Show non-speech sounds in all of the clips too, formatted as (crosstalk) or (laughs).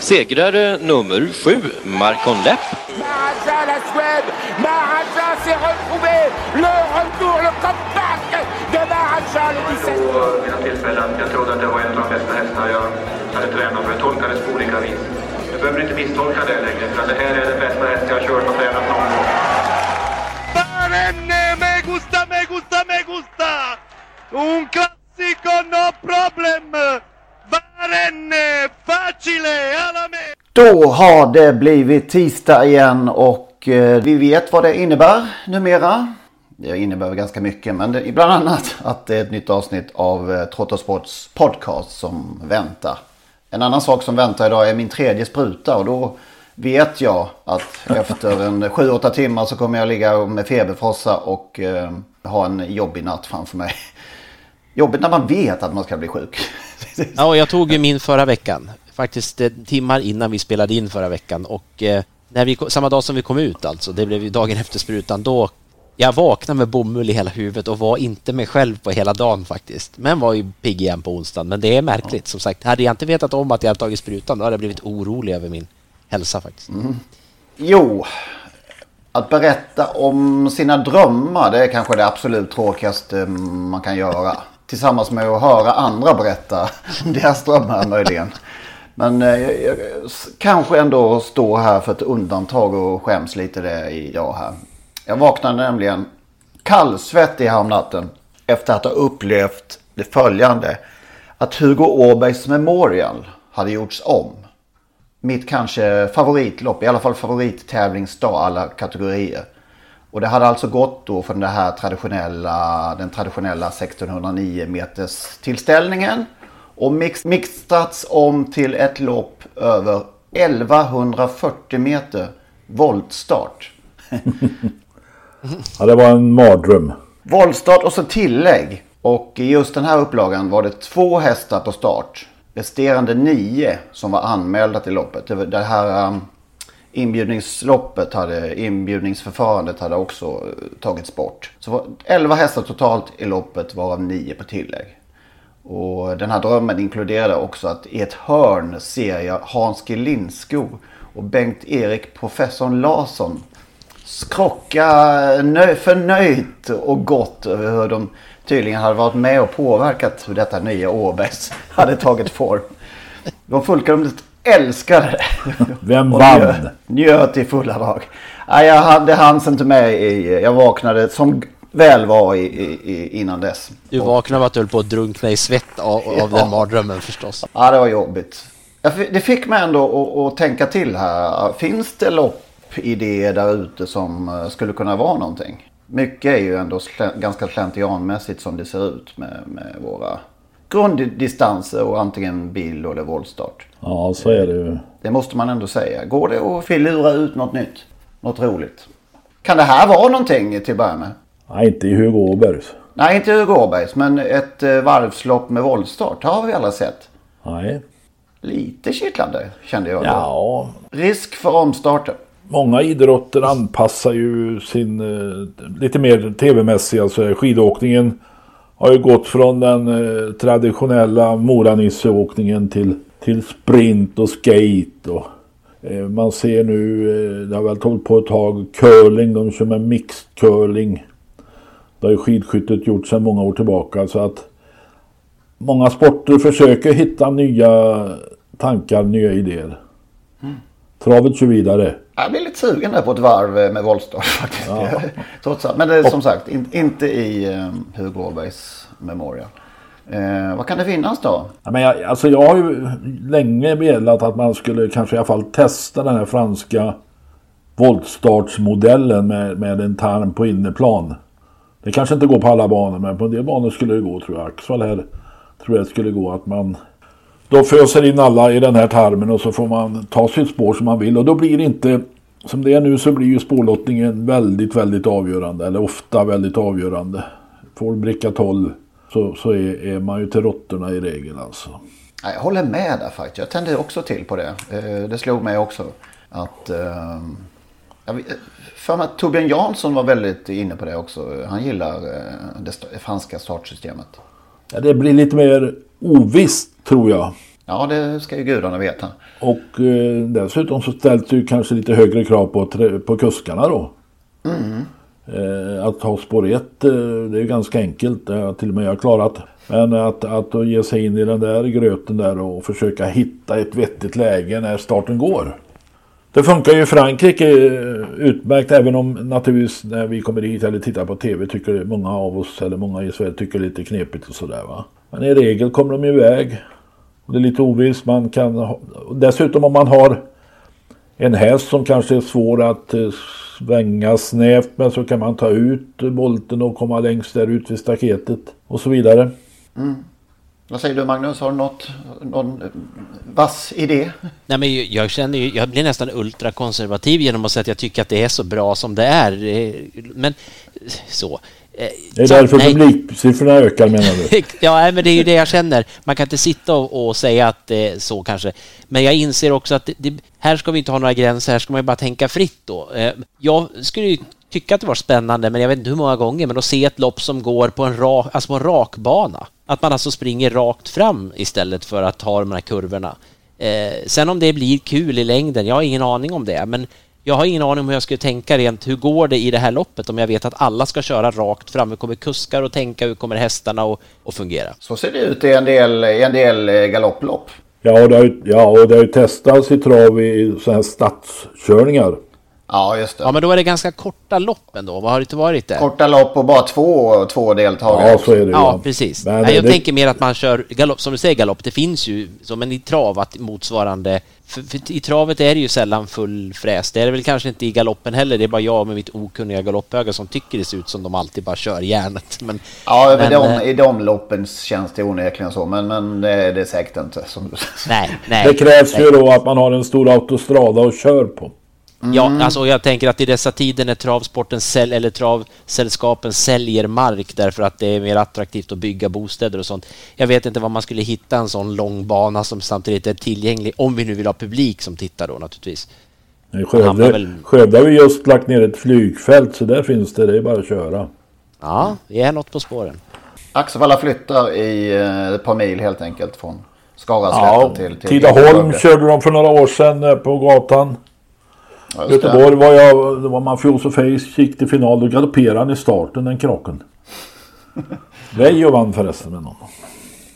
Segrare nummer sju, Marcon Lepp. Mina tillfällen. Jag trodde att det var en av de bästa hästar jag hade tränat för. Jag tolkades på olika vis. Du behöver inte misstolka det längre, för det här är den bästa häst jag har kört och tränat någon gång. Barenne, me gusta, me gusta, me gusta! Un classico, no problem! Barenne, facile, alla me! Då har det blivit tisdag igen och eh, vi vet vad det innebär numera. Det innebär ganska mycket men det är bland annat att det är ett nytt avsnitt av eh, Trottosports podcast som väntar. En annan sak som väntar idag är min tredje spruta och då vet jag att efter en 7-8 timmar så kommer jag ligga med feberfrossa och eh, ha en jobbig natt framför mig. Jobbigt när man vet att man ska bli sjuk. (laughs) Ja, och jag tog ju min förra veckan. Faktiskt eh, timmar innan vi spelade in förra veckan och eh, när vi, samma dag som vi kom ut alltså, det blev ju dagen efter sprutan, då jag vaknade med bomull i hela huvudet och var inte mig själv på hela dagen faktiskt. Men var ju pigg igen på onsdagen. Men det är märkligt som sagt. Hade jag inte vetat om att jag hade tagit sprutan då hade jag blivit orolig över min hälsa faktiskt. Mm. Jo, att berätta om sina drömmar det är kanske det absolut tråkigaste man kan göra. Tillsammans med att höra andra berätta om deras drömmar möjligen. Men eh, jag, jag, kanske ändå stå här för ett undantag och skäms lite det idag här. Jag vaknade nämligen kallsvettig häromnatten efter att ha upplevt det följande. Att Hugo Åbergs Memorial hade gjorts om. Mitt kanske favoritlopp, i alla fall favorittävlingsdag alla kategorier. Och det hade alltså gått då från den här traditionella, den traditionella 1609 meters tillställningen. Och mix, mixtrats om till ett lopp över 1140 meter voltstart. (laughs) ja, det var en mardröm. Voltstart och så tillägg. Och i just den här upplagan var det två hästar på start. Resterande nio som var anmälda till loppet. Det här um, inbjudningsloppet hade, inbjudningsförfarandet hade också eh, tagits bort. Så var 11 hästar totalt i loppet varav 9 på tillägg. Och den här drömmen inkluderade också att i ett hörn ser jag Hans G Lindskog och Bengt-Erik Professorn Larsson skrocka förnöjt och gott över hur de tydligen hade varit med och påverkat hur detta nya Åbergs hade tagit form. De fullkomligt älskade det. Vem vann? Njöt i fulla drag. Nej, jag hade hans inte med i, jag vaknade som väl var i, i, innan dess. Du vaknade av att du höll på att drunkna i svett av, ja. av den mardrömmen förstås. Ja, det var jobbigt. Det fick mig ändå att, att tänka till här. Finns det loppidéer där ute som skulle kunna vara någonting? Mycket är ju ändå ganska slentrianmässigt som det ser ut med, med våra grunddistanser och antingen bil eller voltstart. Ja, så är det ju. Det måste man ändå säga. Går det att filura ut något nytt? Något roligt? Kan det här vara någonting till att börja med? Nej, inte i Hugo Åbergs. Nej, inte i Hugo Åbergs. Men ett varvslopp med voltstart har vi alla sett. Nej. Lite kittlande kände jag. Då. Ja. Risk för omstarter. Många idrotter anpassar ju sin eh, lite mer tv-mässiga, alltså skidåkningen har ju gått från den eh, traditionella Moranisseåkningen till, till sprint och skate och eh, man ser nu, eh, det har väl hållit på ett tag, curling, de kör med mixed curling. Det har ju skidskyttet gjort sedan många år tillbaka så att många sporter försöker hitta nya tankar, nya idéer. Mm. Travet kör vidare. Jag blir lite sugen där på ett varv med voltstart (laughs) faktiskt. Ja. (laughs) Trots allt. Men det är som sagt in, inte i um, Hugo Åbergs Memorial. Eh, vad kan det finnas då? Ja, men jag, alltså jag har ju länge velat att man skulle kanske i alla fall testa den här franska voltstartsmodellen med, med en tarm på inneplan. Det kanske inte går på alla banor men på en del banor skulle det gå tror jag. Axvall här tror jag skulle gå att man då föser in alla i den här tarmen och så får man ta sitt spår som man vill och då blir det inte som det är nu så blir ju spårlottningen väldigt väldigt avgörande eller ofta väldigt avgörande. Får bricka 12 så, så är, är man ju till råttorna i regel alltså. Jag håller med där faktiskt. Jag tände också till på det. Eh, det slog mig också. Att, eh, för mig att Torbjörn Jansson var väldigt inne på det också. Han gillar eh, det franska startsystemet. Ja, det blir lite mer ovisst tror jag. Ja, det ska ju gudarna veta. Och eh, dessutom så ställs det ju kanske lite högre krav på, på kuskarna då. Mm. Eh, att ha spår 1, eh, det är ju ganska enkelt. Det har till och med jag klarat. Men att, att ge sig in i den där gröten där och försöka hitta ett vettigt läge när starten går. Det funkar ju i Frankrike eh, utmärkt även om naturligtvis när vi kommer hit eller tittar på tv tycker många av oss eller många i Sverige tycker det är lite knepigt och sådär va. Men i regel kommer de iväg. Och det är lite ovisst. Man kan ha, dessutom om man har en häst som kanske är svår att eh, svänga snävt med så kan man ta ut bolten och komma längst där ut vid staketet och så vidare. Mm. Vad säger du Magnus? Har du något, någon vass idé? Nej, men jag känner ju, jag blir nästan ultrakonservativ genom att säga att jag tycker att det är så bra som det är. Eh, men så. Eh, det är så, därför publiksiffrorna ökar menar du? (laughs) ja, men det är ju det jag känner. Man kan inte sitta och, och säga att det är så kanske. Men jag inser också att det, det, här ska vi inte ha några gränser, här ska man ju bara tänka fritt då. Eh, jag skulle ju tycka att det var spännande, men jag vet inte hur många gånger, men att se ett lopp som går på en, rak, alltså på en rak bana. Att man alltså springer rakt fram istället för att ta de här kurvorna. Eh, sen om det blir kul i längden, jag har ingen aning om det, men jag har ingen aning om hur jag skulle tänka rent. Hur går det i det här loppet om jag vet att alla ska köra rakt fram? Hur kommer kuskar att tänka? Hur kommer hästarna att, att fungera? Så ser det ut i en del, i en del eh, galopplopp. Ja, och det har ju, ja, och det har ju testats i trav i sådana här stadskörningar. Ja, just det. Ja, men då är det ganska korta lopp ändå. Vad har det inte varit det? Korta lopp och bara två, två deltagare. Ja, så är det. Ja, ja. precis. Men Nej, jag det... tänker mer att man kör galopp, som du säger galopp, det finns ju som en i trav att motsvarande för, för I travet är det ju sällan full fräs. Det är det väl kanske inte i galoppen heller. Det är bara jag med mitt okunniga galoppöga som tycker det ser ut som de alltid bara kör järnet. Men, ja, men, de, äh, i de loppen känns det onekligen så. Men, men det, det är säkert inte. Som... Nej, nej. Det krävs nej. ju då att man har en stor autostrada och kör på. Mm. Ja, alltså jag tänker att i dessa tider när travsporten säl eller travsällskapen säljer mark därför att det är mer attraktivt att bygga bostäder och sånt. Jag vet inte var man skulle hitta en sån lång bana som samtidigt är tillgänglig, om vi nu vill ha publik som tittar då naturligtvis. Skövde, väl... Skövde har vi just lagt ner ett flygfält så där finns det, det är bara att köra. Ja, vi är något på spåren. Axevalla flyttar i eh, ett par mil helt enkelt från Skaraslätten ja, till, till Tidaholm körde de för några år sedan eh, på gatan. Ja, Göteborg var jag, det var Mafioso Face, gick till final. Då galopperade han i starten, den krocken. (laughs) Veijo vann förresten med någon.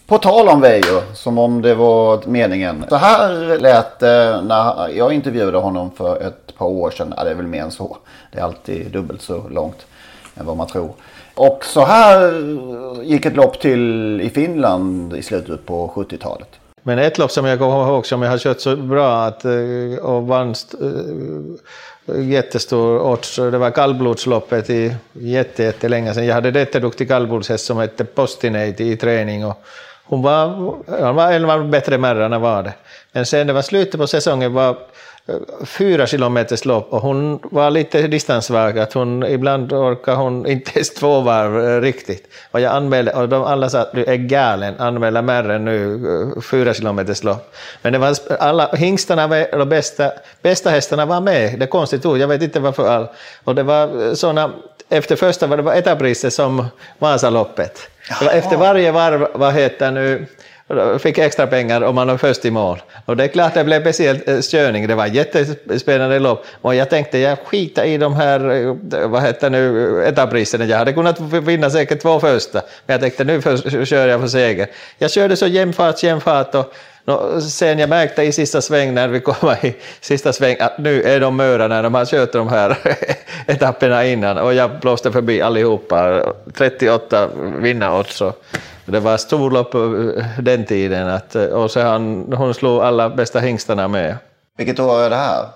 På tal om Veijo, som om det var meningen. Så här lät det när jag intervjuade honom för ett par år sedan. Ja, det är väl mer än så. Det är alltid dubbelt så långt än vad man tror. Och så här gick ett lopp till i Finland i slutet på 70-talet. Men ett lopp som jag kommer ihåg som jag har kört så bra att, eh, och vann eh, jättestor odds, det var kallblodsloppet i jättelänge sedan. Jag hade en jätteduktig kallblodshäst som hette Postinate i träning. Och hon var, hon var en av de bättre märrarna var det. Men sen det var slutet på säsongen var fyra kilometers lopp och hon var lite distansvag, att hon ibland orkar hon inte ens två varv eh, riktigt. Och jag anmälde, och de alla sa att du är galen, anmäla märren nu, eh, fyra kilometers lopp. Men det var alla, hingstarna var de bästa, bästa hästarna var med, det är konstigt ord, jag vet inte varför. All. Och det var eh, sådana, efter första var det var etappriset som Vasaloppet. Efter varje varv, vad heter nu, fick extra pengar om man var först i mål. Och det är klart det blev speciellt eh, störning, det var jättespännande lopp. Och jag tänkte jag skiter i de här, eh, vad heter nu, eh, etappriserna. Jag hade kunnat vinna säkert två första. Men jag tänkte nu kör jag för seger. Jag körde så jämn fart, jämn fart och no, sen jag märkte i sista sväng när vi kom i sista sväng att nu är de möra när de har kört de här (laughs) etapperna innan och jag blåste förbi allihopa. 38 vinnarodds. Det var storlopp den tiden att, och så han, hon slog alla bästa hingstarna med. Vilket år är det här?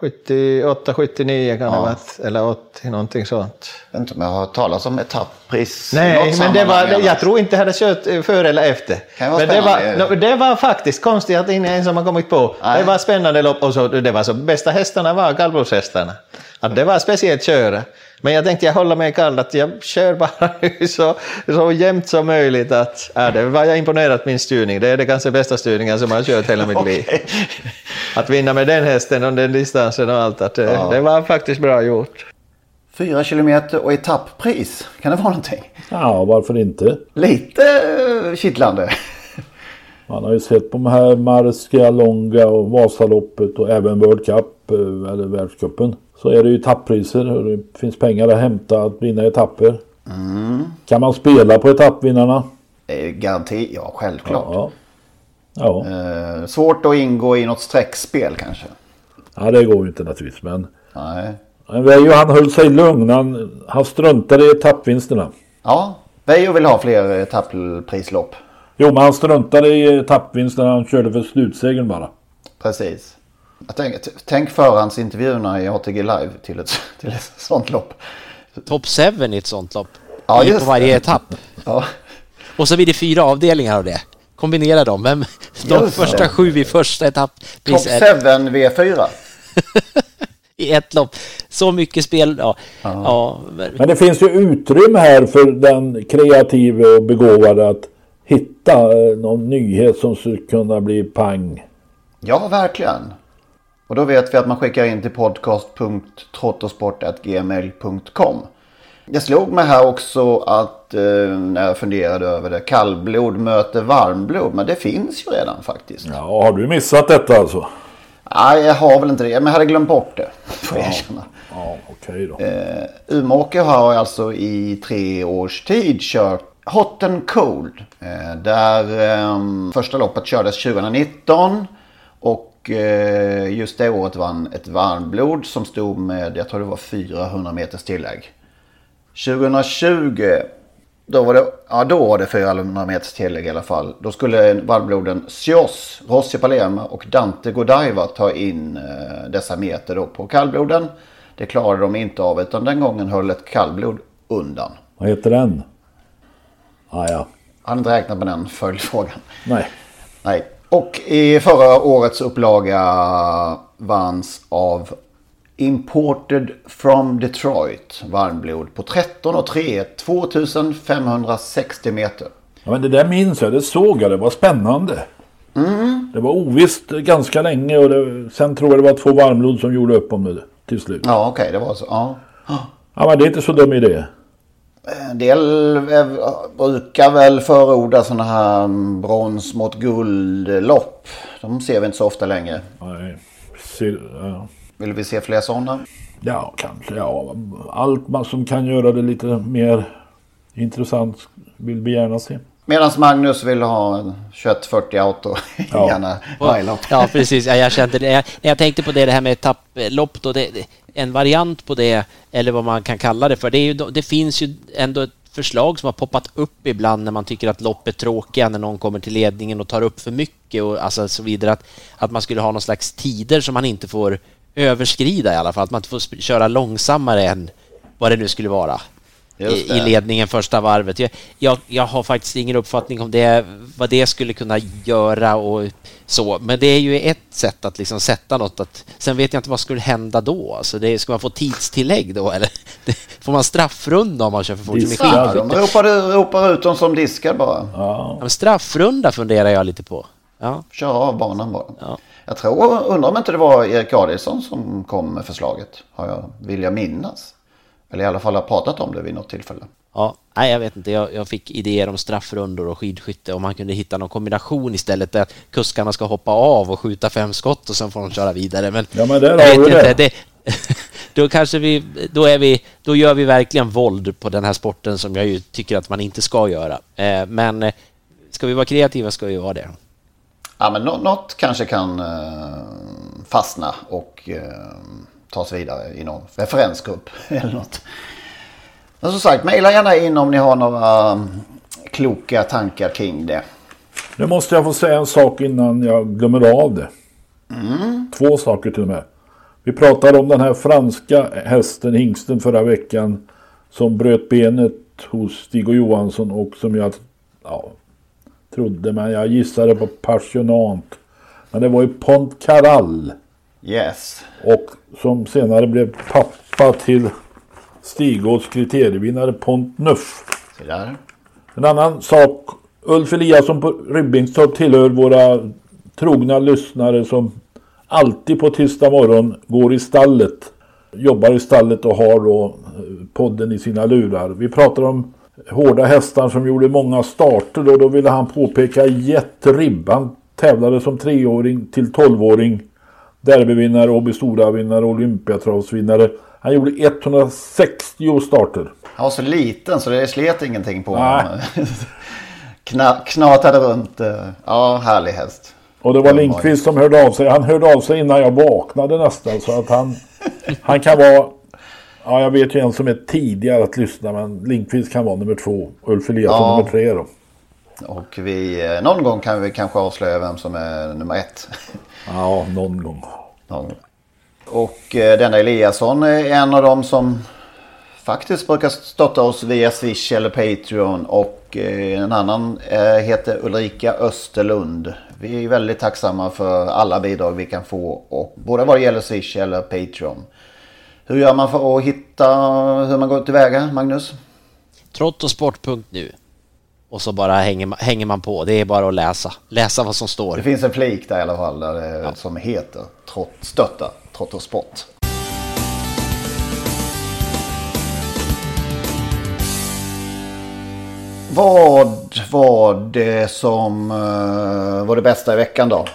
78, 79 kan ja. det ha varit, eller 80, någonting sånt. Jag vet inte om jag har hört talas om etappris. Nej, men det var, jag tror inte jag hade kört före eller efter. Kan vara men det var, det var faktiskt konstigt att ingen ens har kommit på. Nej. Det var spännande lopp och så, det var så, bästa hästarna var kallblodshästarna. Att det var speciellt köra. Men jag tänkte jag håller med Karl att jag kör bara (laughs) så, så jämnt som möjligt. Att, ja, det var jag imponerad min styrning. Det är det kanske bästa styrningen som jag har kört hela mitt liv. (laughs) Att vinna med den hästen och den distansen och allt. Att det, ja. det var faktiskt bra gjort. Fyra kilometer och etapppris. Kan det vara någonting? Ja, varför inte? Lite eh, kittlande. (laughs) Man har ju sett på de här Marska, Longa och Vasaloppet och även World Cup eh, eller världscupen så är det ju etapppriser och det finns pengar att hämta att vinna etapper. Mm. Kan man spela på etappvinnarna? Garanti, ja självklart. Ja. ja. Eh, svårt att ingå i något streckspel kanske? Ja det går ju inte naturligtvis men... Nej. Men Veijo han höll sig lugn. Han, han struntade i etappvinsterna. Ja, Veijo vill ha fler etapprislopp. Jo men han struntade i etappvinsterna. Han körde för slutsegern bara. Precis. Tänk, tänk förhandsintervjuerna i ATG Live till ett, till ett sånt lopp. Top 7 i ett sånt lopp. Ja, just på varje det. etapp. Ja. Och så blir det fyra avdelningar av det. Kombinera dem. Vem, de Just första det. sju i första etapp. Top 7 V4. (laughs) I ett lopp. Så mycket spel. Ja. ja. Men det finns ju utrymme här för den kreativa och begåvade att hitta eh, någon nyhet som skulle kunna bli pang. Ja, verkligen. Och då vet vi att man skickar in till podcast.trottosport.gmail.com. Det slog mig här också att eh, när jag funderade över det. Kallblod möter varmblod. Men det finns ju redan faktiskt. Ja, har du missat detta alltså? Nej, jag har väl inte det. Men jag hade glömt bort det. Får jag erkänna. Ja, okej då. Eh, Umeåker har alltså i tre års tid kört Hot and Cold. Eh, där eh, första loppet kördes 2019. Och just det året vann ett varmblod som stod med, jag tror det var 400 meters tillägg. 2020, då var det, ja då var det 400 meters tillägg i alla fall. Då skulle varmbloden Sios, Rossi Palermo och Dante Godiva ta in eh, dessa meter då på kallbloden. Det klarade de inte av utan den gången höll ett kallblod undan. Vad heter den? Ah, ja. Jag hade inte räknat med den följdfrågan. Nej. Nej. Och i förra årets upplaga vanns av Imported from Detroit varmblod på 13 och 3 2560 meter. Ja, men det där minns jag. Det såg jag. Det var spännande. Mm. Det var ovisst ganska länge och det, sen tror jag det var två varmblod som gjorde upp om det till slut. Ja, okej, det var så. Ja. Ja, men det är inte så dum idé. En del eh, brukar väl förorda sådana här brons mot guldlopp. De ser vi inte så ofta längre. Nej. Ja. Vill vi se fler sådana? ja, kanske. Ja. Allt man som kan göra det lite mer intressant vill vi gärna se. Medan Magnus vill ha 2140 auto. (laughs) Ja. Gärna Ja, precis. Ja, jag kände det. Jag, när jag tänkte på det, det här med etapplopp då, det, det, en variant på det, eller vad man kan kalla det för, det, är ju, det finns ju ändå ett förslag som har poppat upp ibland när man tycker att lopp är tråkiga, när någon kommer till ledningen och tar upp för mycket och alltså så vidare, att, att man skulle ha någon slags tider som man inte får överskrida i alla fall, att man inte får köra långsammare än vad det nu skulle vara i, ledningen första varvet. Jag, jag, jag har faktiskt ingen uppfattning om det, vad det skulle kunna göra och så, men det är ju ett sätt att liksom sätta något. Att, sen vet jag inte vad skulle hända då. Alltså det, ska man få tidstillägg då eller? Får man straffrunda om man kör för fort? Ja, de ropar, ropar ut dem som diskar bara. Ja. Men straffrunda funderar jag lite på. Ja. Köra av banan bara. Ja. Jag tror, undrar om inte det var Erik Adielsson som kom med förslaget. Har jag, vill jag minnas. Eller i alla fall har pratat om det vid något tillfälle. Ja, nej, jag vet inte. Jag, jag fick idéer om straffrundor och skidskytte om man kunde hitta någon kombination istället där kuskarna ska hoppa av och skjuta fem skott och sen får de köra vidare. Men, Ja, men där jag har vet vi inte, det. det. (laughs) Då kanske vi, då är vi, då gör vi verkligen våld på den här sporten som jag ju tycker att man inte ska göra. Eh, Men eh, ska vi vara kreativa ska vi vara det. Ja, men nå- något kanske kan eh, fastna och tas vidare i någon referensgrupp (laughs) eller något. Men som sagt, mejla gärna in om ni har några mm, kloka tankar kring det. Nu måste jag få säga en sak innan jag glömmer av det. Två saker till och med. Vi pratade om den här franska hästen, hingsten, förra veckan. Som bröt benet hos Stig och Johansson och som jag ja, trodde, men jag gissade på Passionant. Men det var ju Pont Caral. Yes. Och som senare blev pappa till Stigås kriterievinnare Pont Neuf. Så där. En annan sak. Ulf Eliasson på Ribbingstorp tillhör våra trogna lyssnare som alltid på tisdag morgon går i stallet. Jobbar i stallet och har då eh, podden i sina lurar. Vi pratar om hårda hästar som gjorde många starter då. Då ville han påpeka Jet Ribb. Han tävlade som treåring till tolvåring. Derbyvinnare, Åby Stora-vinnare, Olympiatravsvinnare. Han gjorde 160 starter. Han var så liten så det slet ingenting på honom. (laughs) Kna, knatade runt. eh, Ja, härlig häst. Och det var Lindqvist som hörde av sig. Han hörde av sig innan jag vaknade nästan. Så att han, (laughs) han kan vara... Ja, jag vet ju en som är tidigare att lyssna. Men Lindqvist kan vara nummer två. Ulf Eliasson Ja. nummer tre då. Och vi, eh, någon gång kan vi kanske avslöja vem som är nummer ett. Ja, någon gång. Någon. Och eh, denna Eliasson är en av dem som faktiskt brukar stötta oss via Swish eller Patreon. Och eh, en annan eh, heter Ulrika Österlund. Vi är väldigt tacksamma för alla bidrag vi kan få. Och både vad det gäller Swish eller Patreon. Hur gör man för att hitta hur man går tillväga, Magnus? Trottosport.nu och så bara hänger man, hänger man på. Det är bara att läsa. Läsa vad som står. Det finns en flik där i alla fall där det, som heter trott, Stötta Trottosport. Vad var det som eh, var det bästa i veckan då?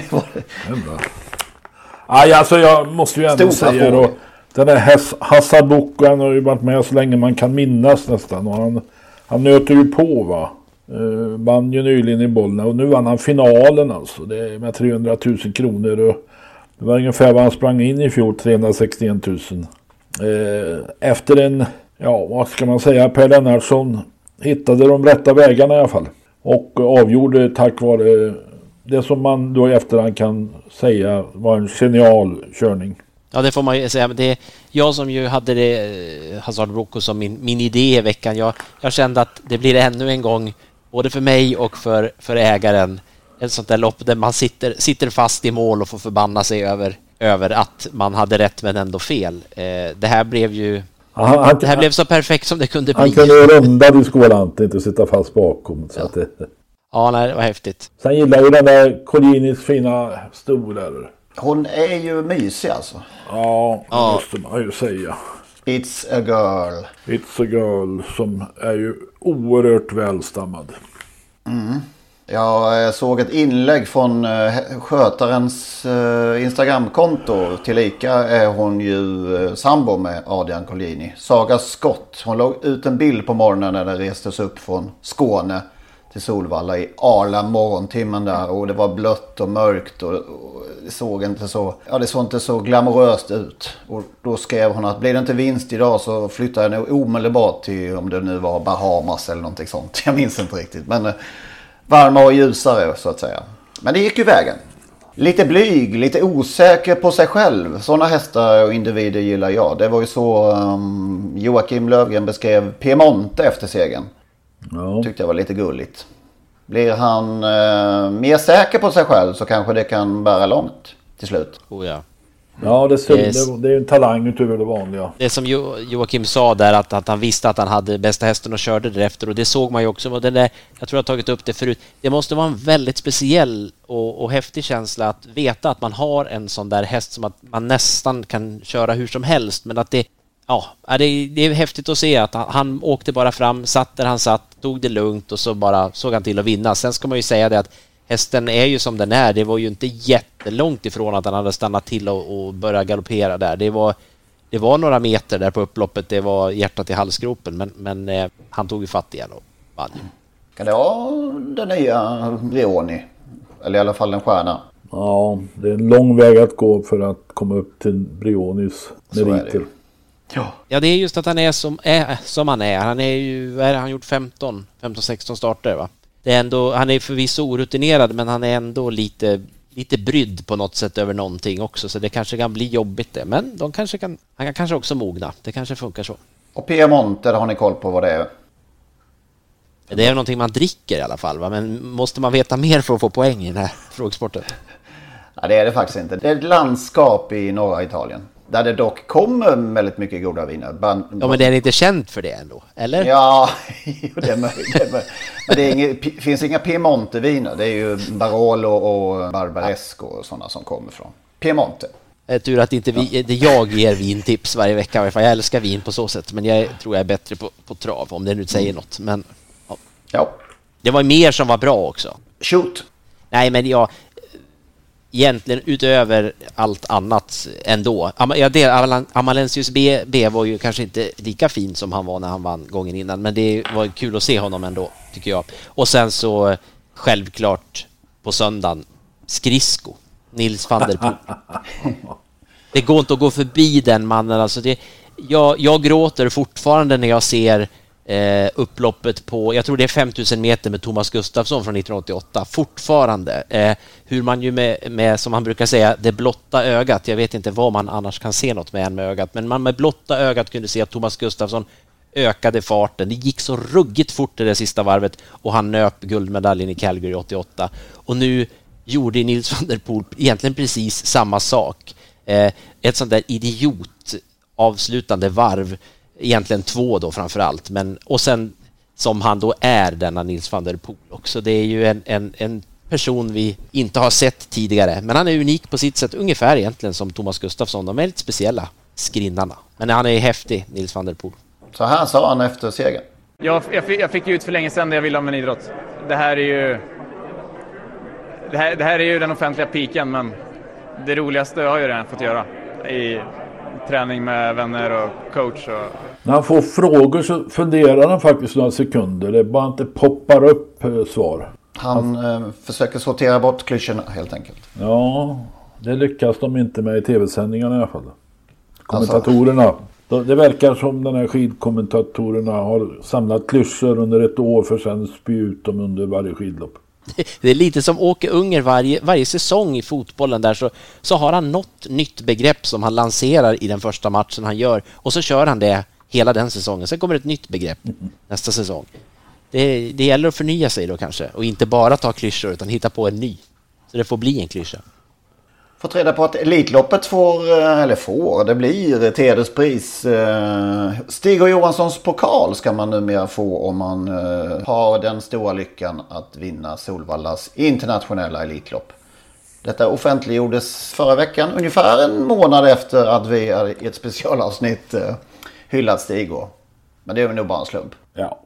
(laughs) Aj, alltså jag måste ju ändå Stora säga frågor. då. Den här Hassaboko han har ju varit med så länge man kan minnas nästan. Och han, han nöter ju på va. Uh, vann ju nyligen i Bollnäs och nu vann han finalen alltså. Det är med 300 000 kronor. Och det var ungefär vad han sprang in i fjol, 361 000. Eh, efter en, ja vad ska man säga, Per Lennartsson hittade de rätta vägarna i alla fall. Och avgjorde tack vare det som man då i efterhand kan säga var en genial körning. Ja, det får man ju säga. Men det jag som ju hade det, eh, Hazard Rocco som min, min idé i veckan. Jag, jag kände att det blir ännu en gång, både för mig och för, för ägaren, ett sånt där lopp där man sitter, sitter fast i mål och får förbanna sig över, över att man hade rätt men ändå fel. Eh, det här blev ju... Han- han- det här blev så perfekt som det kunde Han bli. kunde ju runda diskolanten, inte sitta fast bakom. Så att det, Ja, nej, det var häftigt. sen gillar ju den där Collinis fina stol. Hon är ju mysig alltså. Ja, det måste man ju säga. It's a girl. It's a girl som är ju oerhört välstammad. Mm. Jag eh, såg ett inlägg från eh, skötarens eh, Instagramkonto. Tillika är hon ju sambo med Adrian Collini. Saga Skott. Hon låg ut en bild på morgonen när den restes upp från Skåne till Solvalla i arla morgontimmen där. Och det var blött och mörkt och, och det såg inte så, ja, det såg inte så glamoröst ut. Och då skrev hon att blir det inte vinst idag så flyttar jag nog omedelbart till om det nu var Bahamas eller någonting sånt. (laughs) Jag minns inte riktigt. Men eh, varmare och ljusare så att säga. Men det gick ju vägen. Lite blyg, lite osäker på sig själv. Sådana hästar och individer gillar jag. Det var ju så um, Joakim Lövgren beskrev Piemonte efter segern. Ja. Tyckte jag var lite gulligt. Blir han eh, mer säker på sig själv så kanske det kan bära långt till slut. Oh, ja. Ja, det, ser, Yes. det, det är en talang utöver det vanliga. Det som jo, Joakim sa där att, att han visste att han hade bästa hästen och körde därefter och det såg man ju också. Och det där, jag tror jag har tagit upp det förut. Det måste vara en väldigt speciell och, och häftig känsla att veta att man har en sån där häst som att man nästan kan köra hur som helst men att det Ja, det är, det är häftigt att se att han, han åkte bara fram, satt där han satt, tog det lugnt och så bara såg han till att vinna. Sen ska man ju säga det att hästen är ju som den är. Det var ju inte jättelångt ifrån att han hade stannat till och, och börjat galoppera där. Det var, det var några meter där på upploppet. Det var hjärtat i halsgropen, men, men eh, han tog ju fatt igen och vann ju. Kan det vara den nya Brioni? Eller i alla fall en stjärna. Ja, det är en lång väg att gå för att komma upp till Brionis Så är det meriter. Ja. Ja, det är just att han är som, är, som han är. Han är ju, vad är det, han gjort 15, 15-16 starter va? Det är ändå, han är förvisso orutinerad men han är ändå lite, lite brydd på något sätt över någonting också så det kanske kan bli jobbigt det. Men de kanske kan, han kan kanske också mogna. Det kanske funkar så. Och Piemonte, har ni koll på vad det är? Det är någonting man dricker i alla fall va? Men måste man veta mer för att få poäng i den här (laughs) frågesporten? Nej, det är det faktiskt inte. Det är ett landskap i norra Italien. Där det dock kommer väldigt mycket goda viner. Ban- Ja men det är inte känt för det ändå, eller? Ja, (laughs) det är möjligt. Men det är inget, finns inga Piemonte-viner. Det är ju Barolo och Barbaresco och sådana som kommer från Piemonte. Det är tur att inte vi, det jag ger vintips varje vecka. Jag älskar vin på så sätt, men jag tror jag är bättre på, på trav, om det nu säger något. Men ja. Ja. det var mer som var bra också. Shoot! Nej, men jag... Egentligen utöver allt annat ändå. Ja, det, Amalensius B, B var ju kanske inte lika fin som han var när han vann gången innan, men det var kul att se honom ändå, tycker jag. Och sen så självklart på söndagen, skridsko. Nils van der Poel. (laughs) Det går inte att gå förbi den mannen. Alltså det, jag, jag gråter fortfarande när jag ser eh, upploppet på, jag tror det är 5000 meter med Thomas Gustafsson från 1988. Fortfarande. Eh, hur man ju med, med, som han brukar säga, det blotta ögat. Jag vet inte vad man annars kan se något med än med ögat, men man med blotta ögat kunde se att Thomas Gustafsson ökade farten. Det gick så ruggigt fort i det sista varvet och han nöp guldmedaljen i Calgary 88. Och nu gjorde Nils van der Poel egentligen precis samma sak. Eh, ett sånt där idiot avslutande varv, egentligen två då framför allt, men och sen som han då är denna Nils van der Poel också. Det är ju en, en, en person vi inte har sett tidigare, men han är unik på sitt sätt, ungefär egentligen som Thomas Gustafsson. De är lite speciella, skrinnarna. Men han är häftig, Nils van der Poel. Så här sa han efter segern. Jag, jag, fick, jag fick ju ut för länge sedan det jag ville om en idrott. Det här är ju... Det här, det här är ju den offentliga piken, men det roligaste har jag ju redan fått göra. I träning med vänner och coach och... När han får frågor så funderar han faktiskt några sekunder. Det bara inte poppar upp eh, svar. Han eh, försöker sortera bort klyschorna helt enkelt. Ja, det lyckas de inte med i tv-sändningarna i alla fall. Kommentatorerna. Då- Det verkar som den här skidkommentatorerna har samlat klyschor under ett år för sen spy ut dem under varje skidlopp. (laughs) Det är lite som Åke Unger varje, varje säsong i fotbollen där så, så har han något nytt begrepp som han lanserar i den första matchen han gör och så kör han det hela den säsongen. Sen kommer ett nytt begrepp nästa säsong. Det, det gäller att förnya sig då kanske och inte bara ta klyschor utan hitta på en ny. Så det får bli en klyscha. Fått reda på att Elitloppet får, eh, eller får, det blir ett hederspris. Eh, Stig och Johanssons pokal ska man numera få om man eh, har den stora lyckan att vinna Solvallas internationella Elitlopp. Detta offentliggjordes förra veckan, ungefär en månad efter att vi i ett specialavsnitt hyllat Stig. och- Men det är nog bara en slump. Ja.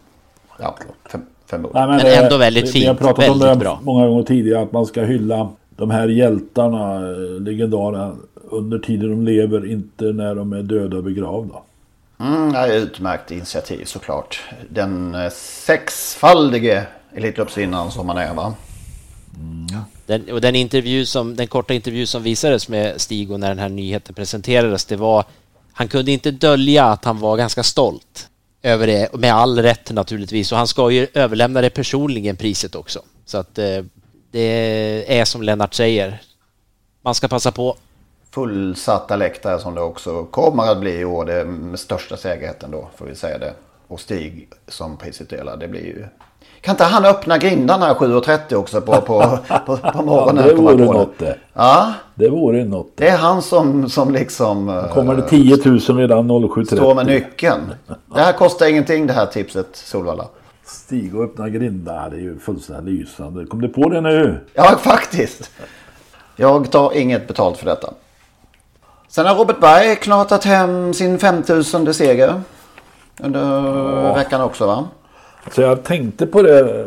Ja, för, förmodligen. Nej, Men det- ändå väldigt vi- Vi har fint, pratat om väldigt det bra. många gånger tidigare att man ska hylla de här hjältarna, eh, legendarerna, under tiden de lever, inte när de är döda och begravda. Mm, ja, utmärkt initiativ såklart. Den eh, sexfaldige Elitloppsvinnaren som han är va? Den, och den, intervju som, den korta intervju som visades med Stig och när den här nyheten presenterades, det var... Han kunde inte dölja att han var ganska stolt över det, med all rätt naturligtvis. Och han ska ju överlämna det personligen, priset också. Så att eh, det är som Lennart säger. Man ska passa på. Fullsatta läktare som det också kommer att bli i år. Det med största säkerheten då får vi säga det. Och Stig som prisutdelare. Det blir ju... Kan inte han öppna grindarna 7.30 också på, på, på, på (laughs) morgonen? det Komma vore något det. Ja, Det vore något. det är han som, som liksom... eh, Kommer det 10 000 redan 07.30? Står med nyckeln. (laughs) Det här kostar ingenting det här tipset Solvalla. Stig och öppna grindar, det är ju fullständigt lysande. Kom du på det nu? Ja, faktiskt. Jag tar inget betalt för detta. Sen har Robert Berg knatat hem sin 5000 seger. Under veckan också va? Så jag tänkte på det.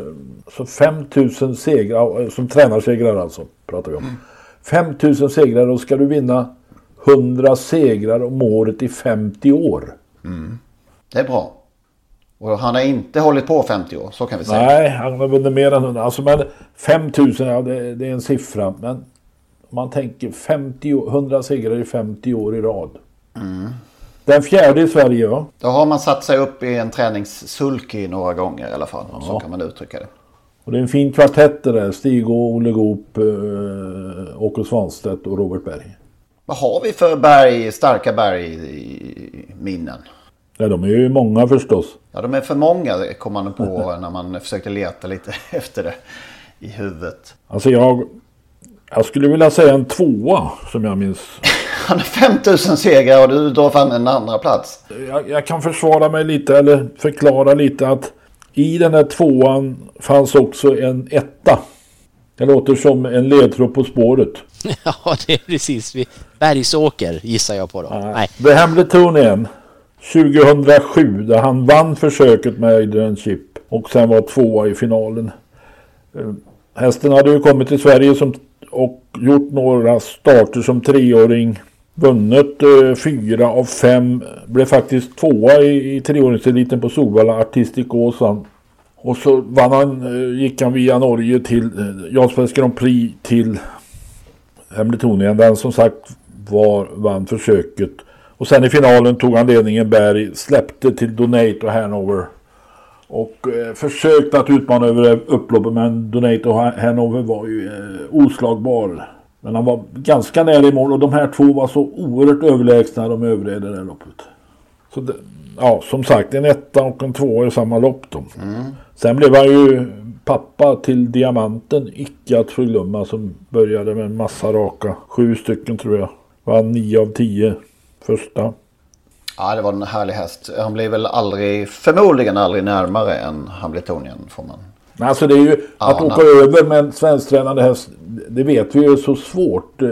Så 5000 segrar, som tränarsegrar alltså, pratar vi om. 5000 segrar, då ska du vinna 100 segrar om året i 50 år. Det är bra. Och han har inte hållit på 50 år, så kan vi säga. Nej, han har vunnit mer än 100. Alltså, men 5000, ja, det, det är en siffra. Men om man tänker 50, 100 segrar i 50 år i rad. Mm. Den fjärde i Sverige, va? Då har man satt sig upp i en träningssulky några gånger i alla fall. Så kan man uttrycka det. Och det är en fin kvartett det där. Stig och Olle Goop, eh, Åke Svanstedt och Robert Berg. Vad har vi för berg, starka berg i minnen? Ja, de är ju många förstås. Ja, de är för många kom man på (laughs) när man försökte leta lite (laughs) efter det i huvudet. Alltså jag, jag skulle vilja säga en tvåa som jag minns. (laughs) Han har 5000 segrar och du drar fram en andra plats. Jag, jag kan försvara mig lite eller förklara lite att i den här tvåan fanns också en etta. Det låter som en ledtråd På spåret. (laughs) ja, det är precis. Bergsåker gissar jag på då. Nej. The Hamiltonian 2007 där han vann försöket med Adrian Chip och sen var tvåa i finalen. Eh, Hästen hade ju kommit till Sverige som, och gjort några starter som treåring. Vunnit eh, fyra av fem. Blev faktiskt tvåa i, i treåringseliten på Solvalla Artistic Åsan. Och så vann han, eh, gick han via Norge till eh, Jarlsbergs Grand Prix till Hemletonien. Den som sagt var, vann försöket. Och sen i finalen tog han ledningen Berg, släppte till Donate och Hanover. Och eh, försökte att utmana över upploppet men Donate och Hanover var ju eh, oslagbar. Men han var ganska nära i mål och de här två var så oerhört överlägsna de övriga i det där loppet. Så det, ja, som sagt en etta och en tvåa i samma lopp då. Mm. Sen blev han ju pappa till Diamanten, icke att förglömma, som började med en massa raka. Sju stycken tror jag. Vann nio av tio första. Ja, det var en härlig häst. Han blev väl aldrig, förmodligen aldrig närmare än Hamiltonien får man. Men alltså det är ju att Ana. åka över med en svensktränande häst, det vet vi ju är så svårt. Eh,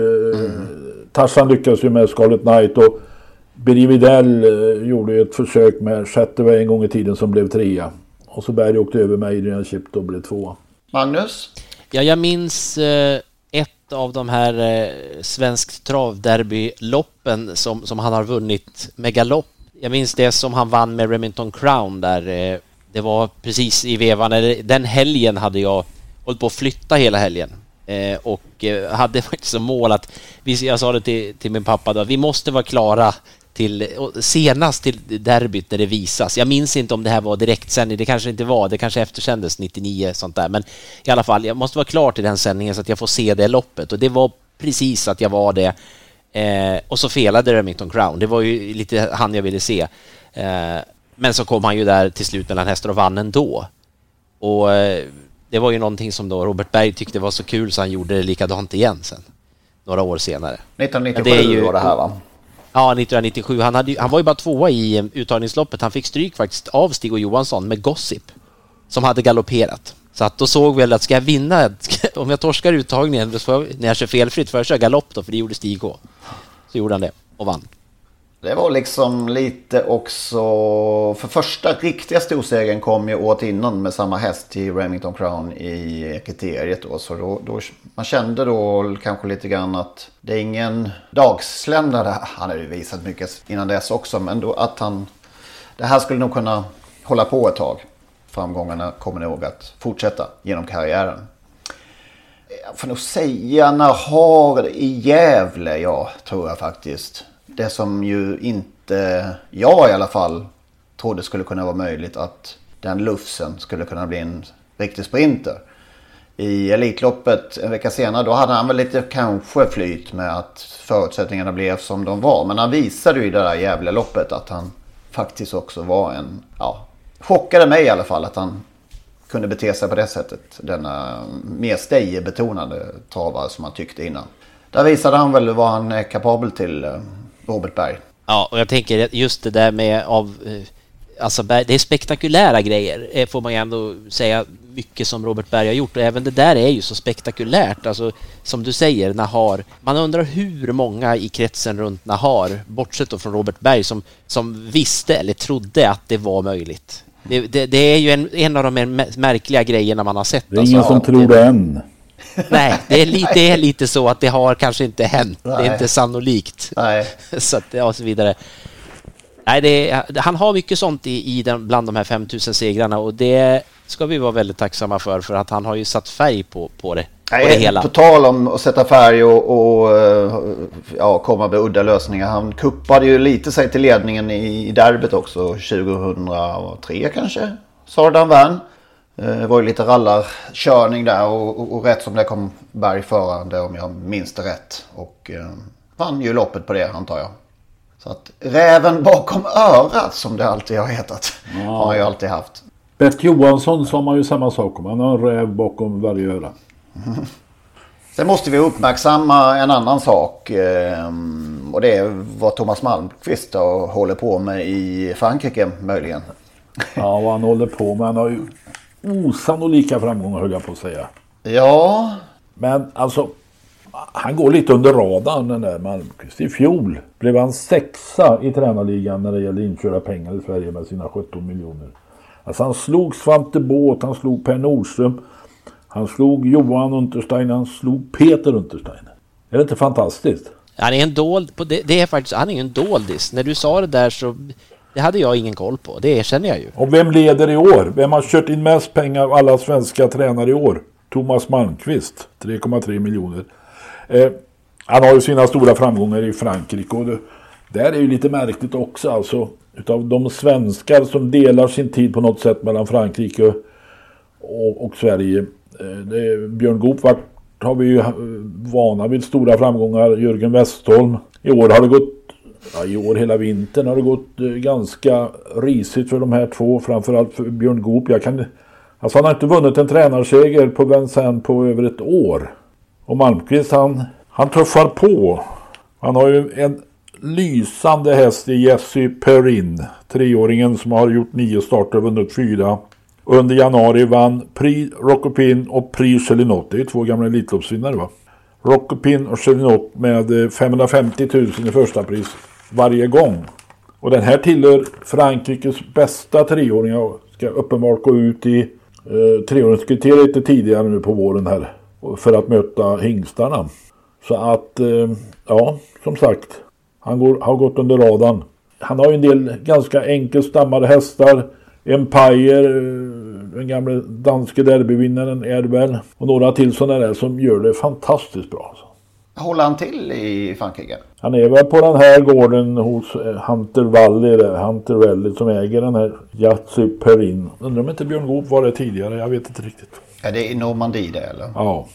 Tarzan lyckades ju med Scarlet Knight och Birger Widell eh, gjorde ju ett försök med Shatterway en gång i tiden som blev trea. Och så Berg åkte över med Adrian Chip och blev tvåa. Magnus? Ja, jag minns eh, ett av de här eh, svenskt travderbyloppen som, som han har vunnit med galopp. Jag minns det som han vann med Remington Crown där. Eh, det var precis i vevan, eller den helgen hade jag hållit på att flytta hela helgen. Eh, och eh, hade (laughs) faktiskt som mål att, jag sa det till, till min pappa då, vi måste vara klara till, senast till derbyt när det visas. Jag minns inte om det här var direktsändning, det kanske inte var, det kanske eftersändes 99 sånt där, men i alla fall, jag måste vara klar till den sändningen så att jag får se det loppet och det var precis att jag var det. Eh, och så felade Remington Crown, det var ju lite han jag ville se. Eh, men så kom han ju där till slut mellan hästar och vann ändå. Och eh, det var ju någonting som då Robert Berg tyckte var så kul så han gjorde det likadant igen sen. Några år senare. 1997 Men det ju- var det här va? Ja, 1997. Han, hade, han var ju bara tvåa i eh, uttagningsloppet. Han fick stryk faktiskt av Stig och Johansson med Gossip som hade galopperat. Så att då såg vi väl att ska jag vinna, om jag torskar uttagningen när jag kör felfritt får jag köra galopp då, för det gjorde Stig H. Så gjorde han det och vann. Det var liksom lite också... För första riktiga storsegern kom ju året innan med samma häst till Remington Crown i kriteriet då. Så då, då, man kände då kanske lite grann att det är ingen dagslända där. Han hade ju visat mycket innan dess också. Men då att han... Det här skulle nog kunna hålla på ett tag. Framgångarna kommer nog att fortsätta genom karriären. Jag får nog säga när har i Gävle, ja, tror jag faktiskt. Det som ju inte jag i alla fall trodde skulle kunna vara möjligt att den lufsen skulle kunna bli en riktig sprinter. I Elitloppet en vecka senare då hade han väl lite kanske flyt med att förutsättningarna blev som de var. Men han visade ju i det där Gävleloppet att han faktiskt också var en, ja, chockade mig i alla fall att han kunde bete sig på det sättet. Denna mer stejebetonade travare som han tyckte innan. Där visade han väl vad han är kapabel till, eh, Robert Berg. Ja, och jag tänker just det där med av... eh, Alltså, det är spektakulära grejer, eh, får man ju ändå säga. Mycket som Robert Berg har gjort och även det där är ju så spektakulärt. Alltså, som du säger, Nahar. Man undrar hur många i kretsen runt Nahar, bortsett då från Robert Berg, som, som visste eller trodde att det var möjligt. Det, det, det är ju en, en av de märkliga grejerna man har sett. Det är ingen alltså. som tror det än. Nej, det är, lite, det är lite så att det har kanske inte hänt. Det Nej. är inte sannolikt. Nej. (laughs) Så att, ja, och så vidare. Nej, det är, han har mycket sånt i, i den, bland de här 5000 segrarna och det ska vi vara väldigt tacksamma för för att han har ju satt färg på, på det. På det hela. På tal om att sätta färg och, och eh, ja, komma med udda lösningar. Han kuppade ju lite sig till ledningen i, i derbyt också 2003 kanske. Sardan vann. Eh, Det var ju lite rallarkörning där och, och, och rätt som det kom Berg förande om jag minns det rätt. Och eh, vann ju loppet på det antar jag. Så att räven bakom örat som det alltid har hetat. Har han ju alltid haft. Bert Johansson sa man ju samma sak om. Han har en räv bakom varje öra. (laughs) Sen måste vi uppmärksamma en annan sak. eh, Och det är vad Thomas Malmqvist då håller på med i Frankrike möjligen. Ja, vad han håller på med. Han har ju osannolika framgångar höll jag på att säga. Ja. Men alltså, han går lite under radarn den där Malmqvist. I fjol blev han sexa i tränarligan när det gäller inkörda pengar i Sverige med sina 17 miljoner. Alltså han slog Svante Båth, han slog Per Nordström, han slog Johan Unterstein, han slog Peter Unterstein. Är det inte fantastiskt? Han är en dold, det, det är faktiskt, han är en doldis. När du sa det där så, det hade jag ingen koll på. Det erkänner jag ju. Och vem leder i år? Vem har kört in mest pengar av alla svenska tränare i år? Thomas Malmqvist, 3,3 miljoner. Eh, han har ju sina stora framgångar i Frankrike och det, där är ju lite märkligt också alltså. Utav de svenskar som delar sin tid på något sätt mellan Frankrike och, och, och Sverige. Eh, det är, Björn Goop vart, har vi ju eh, vana vid stora framgångar. Jörgen Westholm. I år har det gått Ja, I år hela vintern har det gått eh, ganska risigt för de här två. Framförallt för Björn Goop. Jag kan, alltså han har inte vunnit en tränarseger på Vincennes på över ett år. Och Malmqvist han, han tuffar på. Han har ju en lysande häst i Jesse Perrin. Treåringen som har gjort nio starter och vunnit fyra. Under januari vann Prix Rocopin och Prix Chelinot. Det är två gamla Elitloppsvinnare va? Rocopin och Chelinot med eh, 550 000 i första pris varje gång. Och den här tillhör Frankrikes bästa treåringar och ska uppenbart gå ut i eh, treåringskriteriet lite tidigare nu på våren här. För att möta hingstarna. Så att, eh, ja, som sagt. Han går, har gått under radarn. Han har ju en del ganska enkelstammade hästar. Empire, eh, den gamla danske derbyvinnaren är det väl. Och några till sådana där som gör det fantastiskt bra. Alltså. Håller han till i Frankrike? Han är väl på den här gården hos eh, Hunter Valley, där, Hunter Valley som äger den här Yatzy Perrin. Undrar om inte Björn Goop var det tidigare, jag vet inte riktigt. Är det i Normandie det eller? Ja.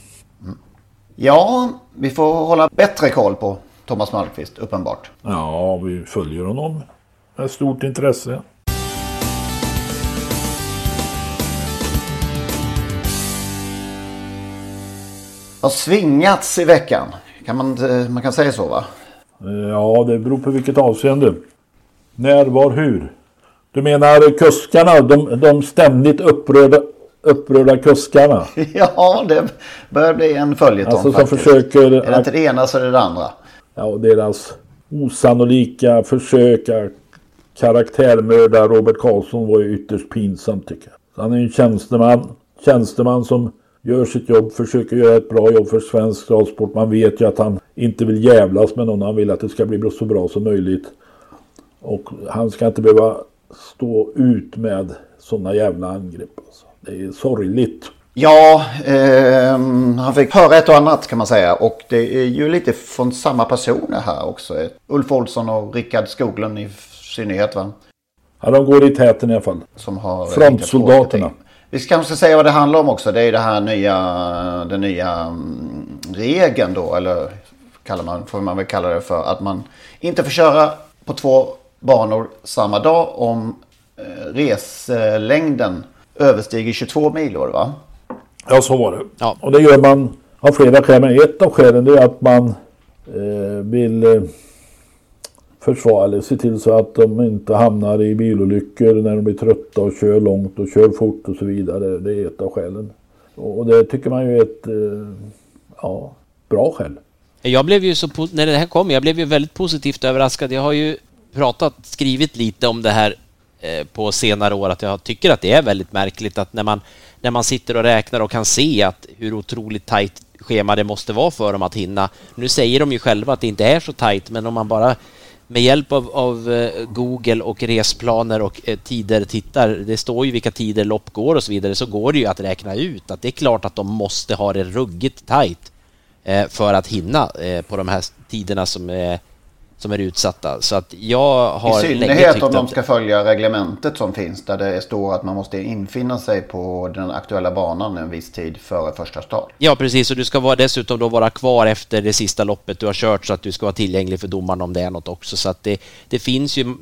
Ja, vi får hålla bättre koll på Thomas Malmqvist uppenbart. Ja, vi följer honom med stort intresse. Har svingats i veckan. Kan man, inte- man kan säga så va? Eh, Ja, det beror på vilket avseende. När, var, hur? Du menar kuskarna, de, de ständigt upprörda, upprörda kuskarna? (laughs) Ja, det börjar bli en följetong Alltså som faktiskt. försöker... Är det inte det ena så är det det andra. Ja, och deras osannolika försök att karaktärmörda Robert Karlsson var ju ytterst pinsamt tycker jag. Så han är ju en tjänsteman. Tjänsteman som gör sitt jobb, försöker göra ett bra jobb för svensk travsport. Man vet ju att han inte vill jävlas med någon. Han vill att det ska bli så bra som möjligt. Och han ska inte behöva stå ut med sådana jävla angrepp. Alltså. Det är sorgligt. Ja, ehm, han fick höra ett och annat kan man säga. Och det är ju lite från samma personer här också. Ulf Olsson och Rickard Skoglund i synnerhet va? Ja, de går i täten i alla fall. Som har Frontsoldaterna. Vi ska kanske säga vad det handlar om också. Det är ju det här nya, den nya mm, regeln då. Eller kallar man, får man väl kalla det för. Att man inte får köra på två banor samma dag om eh, reslängden överstiger 22 mil va? Ja, så var det. Och det gör man av flera skäl. Men ett av skälen är att man eh, vill eh, försvara eller se till så att de inte hamnar i bilolyckor när de blir trötta och kör långt och kör fort och så vidare. Det är ett av skälen. Och det tycker man ju är ett eh, ja, bra skäl. Jag blev ju så, när det här kom, jag blev ju väldigt positivt överraskad. Jag har ju pratat, skrivit lite om det här eh, på senare år, att jag tycker att det är väldigt märkligt att när man, när man sitter och räknar och kan se att hur otroligt tajt schema det måste vara för dem att hinna. Nu säger de ju själva att det inte är så tajt, men om man bara med hjälp av, av eh, Google och resplaner och eh, tider tittar, det står ju vilka tider lopp går och så vidare, så går det ju att räkna ut att det är klart att de måste ha det ruggigt tajt eh, för att hinna på de här tiderna som är som är utsatta. Så att jag har I synnerhet om de ska följa reglementet som finns där det står att man måste infinna sig på den aktuella banan en viss tid före första start. Ja precis och du ska vara, dessutom då vara kvar efter det sista loppet du har kört så att du ska vara tillgänglig för domarna om det är något också. Så att det, det finns ju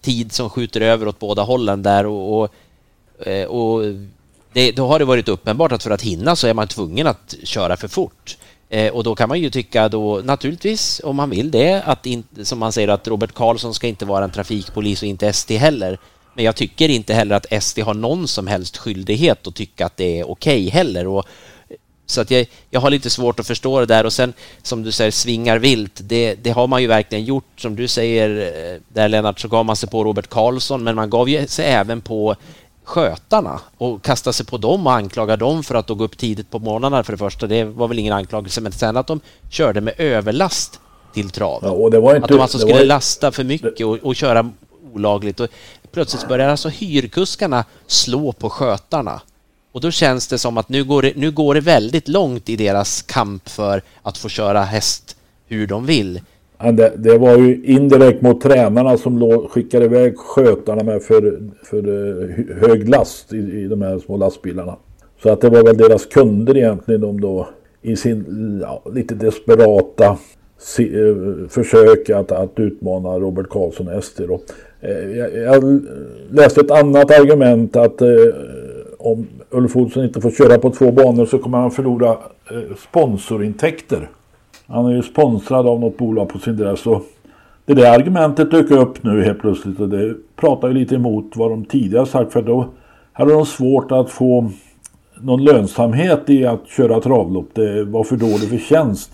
tid som skjuter över åt båda hållen där och, och, eh, och det, då har det varit uppenbart att för att hinna så är man tvungen att köra för fort. Eh, och då kan man ju tycka då naturligtvis, om man vill det, att in, som man säger att Robert Karlsson ska inte vara en trafikpolis och inte ST heller. Men jag tycker inte heller att ST har någon som helst skyldighet att tycka att det är okej okay heller. Och, så att jag, jag har lite svårt att förstå det där och sen som du säger svingar vilt, det, det har man ju verkligen gjort. Som du säger eh, där Lennart så gav man sig på Robert Karlsson men man gav ju sig även på skötarna och kasta sig på dem och anklaga dem för att de gå upp tidigt på morgnarna för det första. Det var väl ingen anklagelse, men sen att de körde med överlast till trav. Ja, att de alltså skulle var... lasta för mycket och, och köra olagligt. Och plötsligt börjar alltså hyrkuskarna slå på skötarna. Och då känns det som att nu går det, nu går det väldigt långt i deras kamp för att få köra häst hur de vill. Det, det, var ju indirekt mot tränarna som låg, skickade iväg skötarna med för, för eh, hög last i, i de här små lastbilarna. Så att det var väl deras kunder egentligen de då i sin ja, lite desperata si, eh, försök att, att utmana Robert Karlsson och SD. Eh, jag, jag, läste ett annat argument att om Ulf Olsson inte får köra på två banor så kommer han förlora sponsorintäkter. Han är ju sponsrad av något bolag på sin dress. Och det där argumentet dök upp nu helt plötsligt och det pratar ju lite emot vad de tidigare sagt. För då hade de svårt att få någon lönsamhet i att köra travlopp. Det var för dålig förtjänst.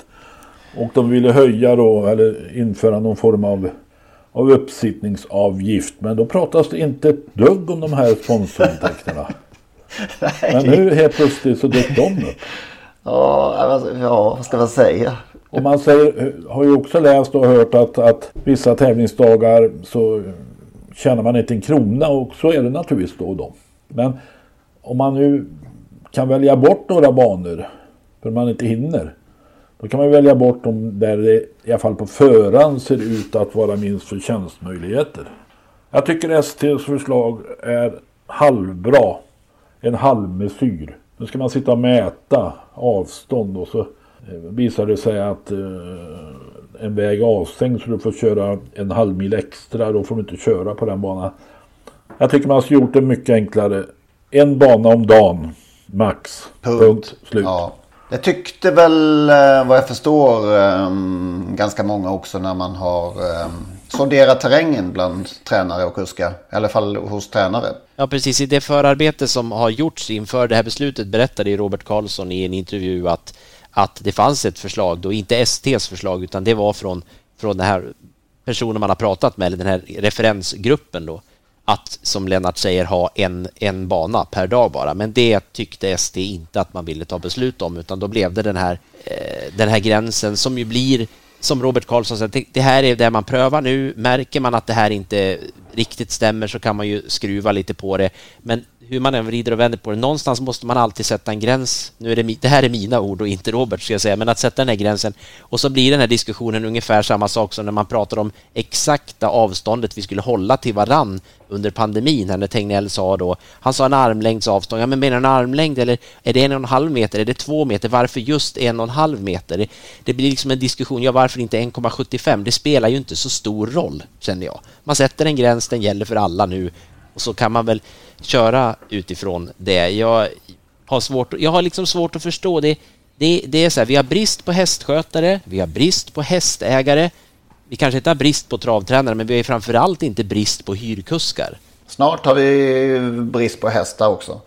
Och de ville höja då eller införa någon form av, av uppsittningsavgift. Men då pratas det inte ett dugg om de här sponsorintäkterna. (laughs) Men nu helt plötsligt så dök de upp. Ja, ja, vad ska man säga? Och man säger, har ju också läst och hört att, att vissa tävlingsdagar så tjänar man inte en krona och så är det naturligtvis då och då. Men om man nu kan välja bort några banor för man inte hinner. Då kan man välja bort de där det i alla fall på förhand ser ut att vara minst förtjänstmöjligheter. Jag tycker STs förslag är halvbra. En halvmesyr. Nu ska man sitta och mäta avstånd och så visar det sig att eh, en väg är avstängd så du får köra en halv mil extra. Då får du inte köra på den banan. Jag tycker man ska gjort det mycket enklare. En bana om dagen. Max. Punkt. Punkt slut. Ja. Det tyckte väl eh, vad jag förstår ganska många också när man har sonderat terrängen bland tränare och kuskar. I alla fall hos tränare. Ja precis, i det förarbete som har gjorts inför det här beslutet berättade Robert Karlsson i en intervju att att det fanns ett förslag, då inte STs förslag utan det var från, från den här personen man har pratat med, eller den här referensgruppen då, att som Lennart säger ha en, en bana per dag bara. Men det tyckte SD inte att man ville ta beslut om utan då blev det den här, eh, den här gränsen som ju blir som Robert Karlsson säger, det här är det man prövar nu. Märker man att det här inte riktigt stämmer så kan man ju skruva lite på det. Men hur man än vrider och vänder på det, någonstans måste man alltid sätta en gräns. Nu är det, det här är mina ord och inte Robert ska jag säga, men att sätta den här gränsen. Och så blir den här diskussionen ungefär samma sak som när man pratar om exakta avståndet vi skulle hålla till varann under pandemin, när Tegnell sa då, han sa en armlängds avstånd, ja men menar en armlängd eller är det en och en halv meter, är det två meter, varför just en och en halv meter? Det, det blir liksom en diskussion, ja varför inte 1,75? Det spelar ju inte så stor roll, känner jag. Man sätter en gräns, den gäller för alla nu och så kan man väl köra utifrån det. Jag har, svårt, jag har liksom svårt att förstå det. Det, det är så här, vi har brist på hästskötare, vi har brist på hästägare. Vi kanske inte har brist på travtränare, men vi har framförallt inte brist på hyrkuskar. Snart har vi brist på hästar också.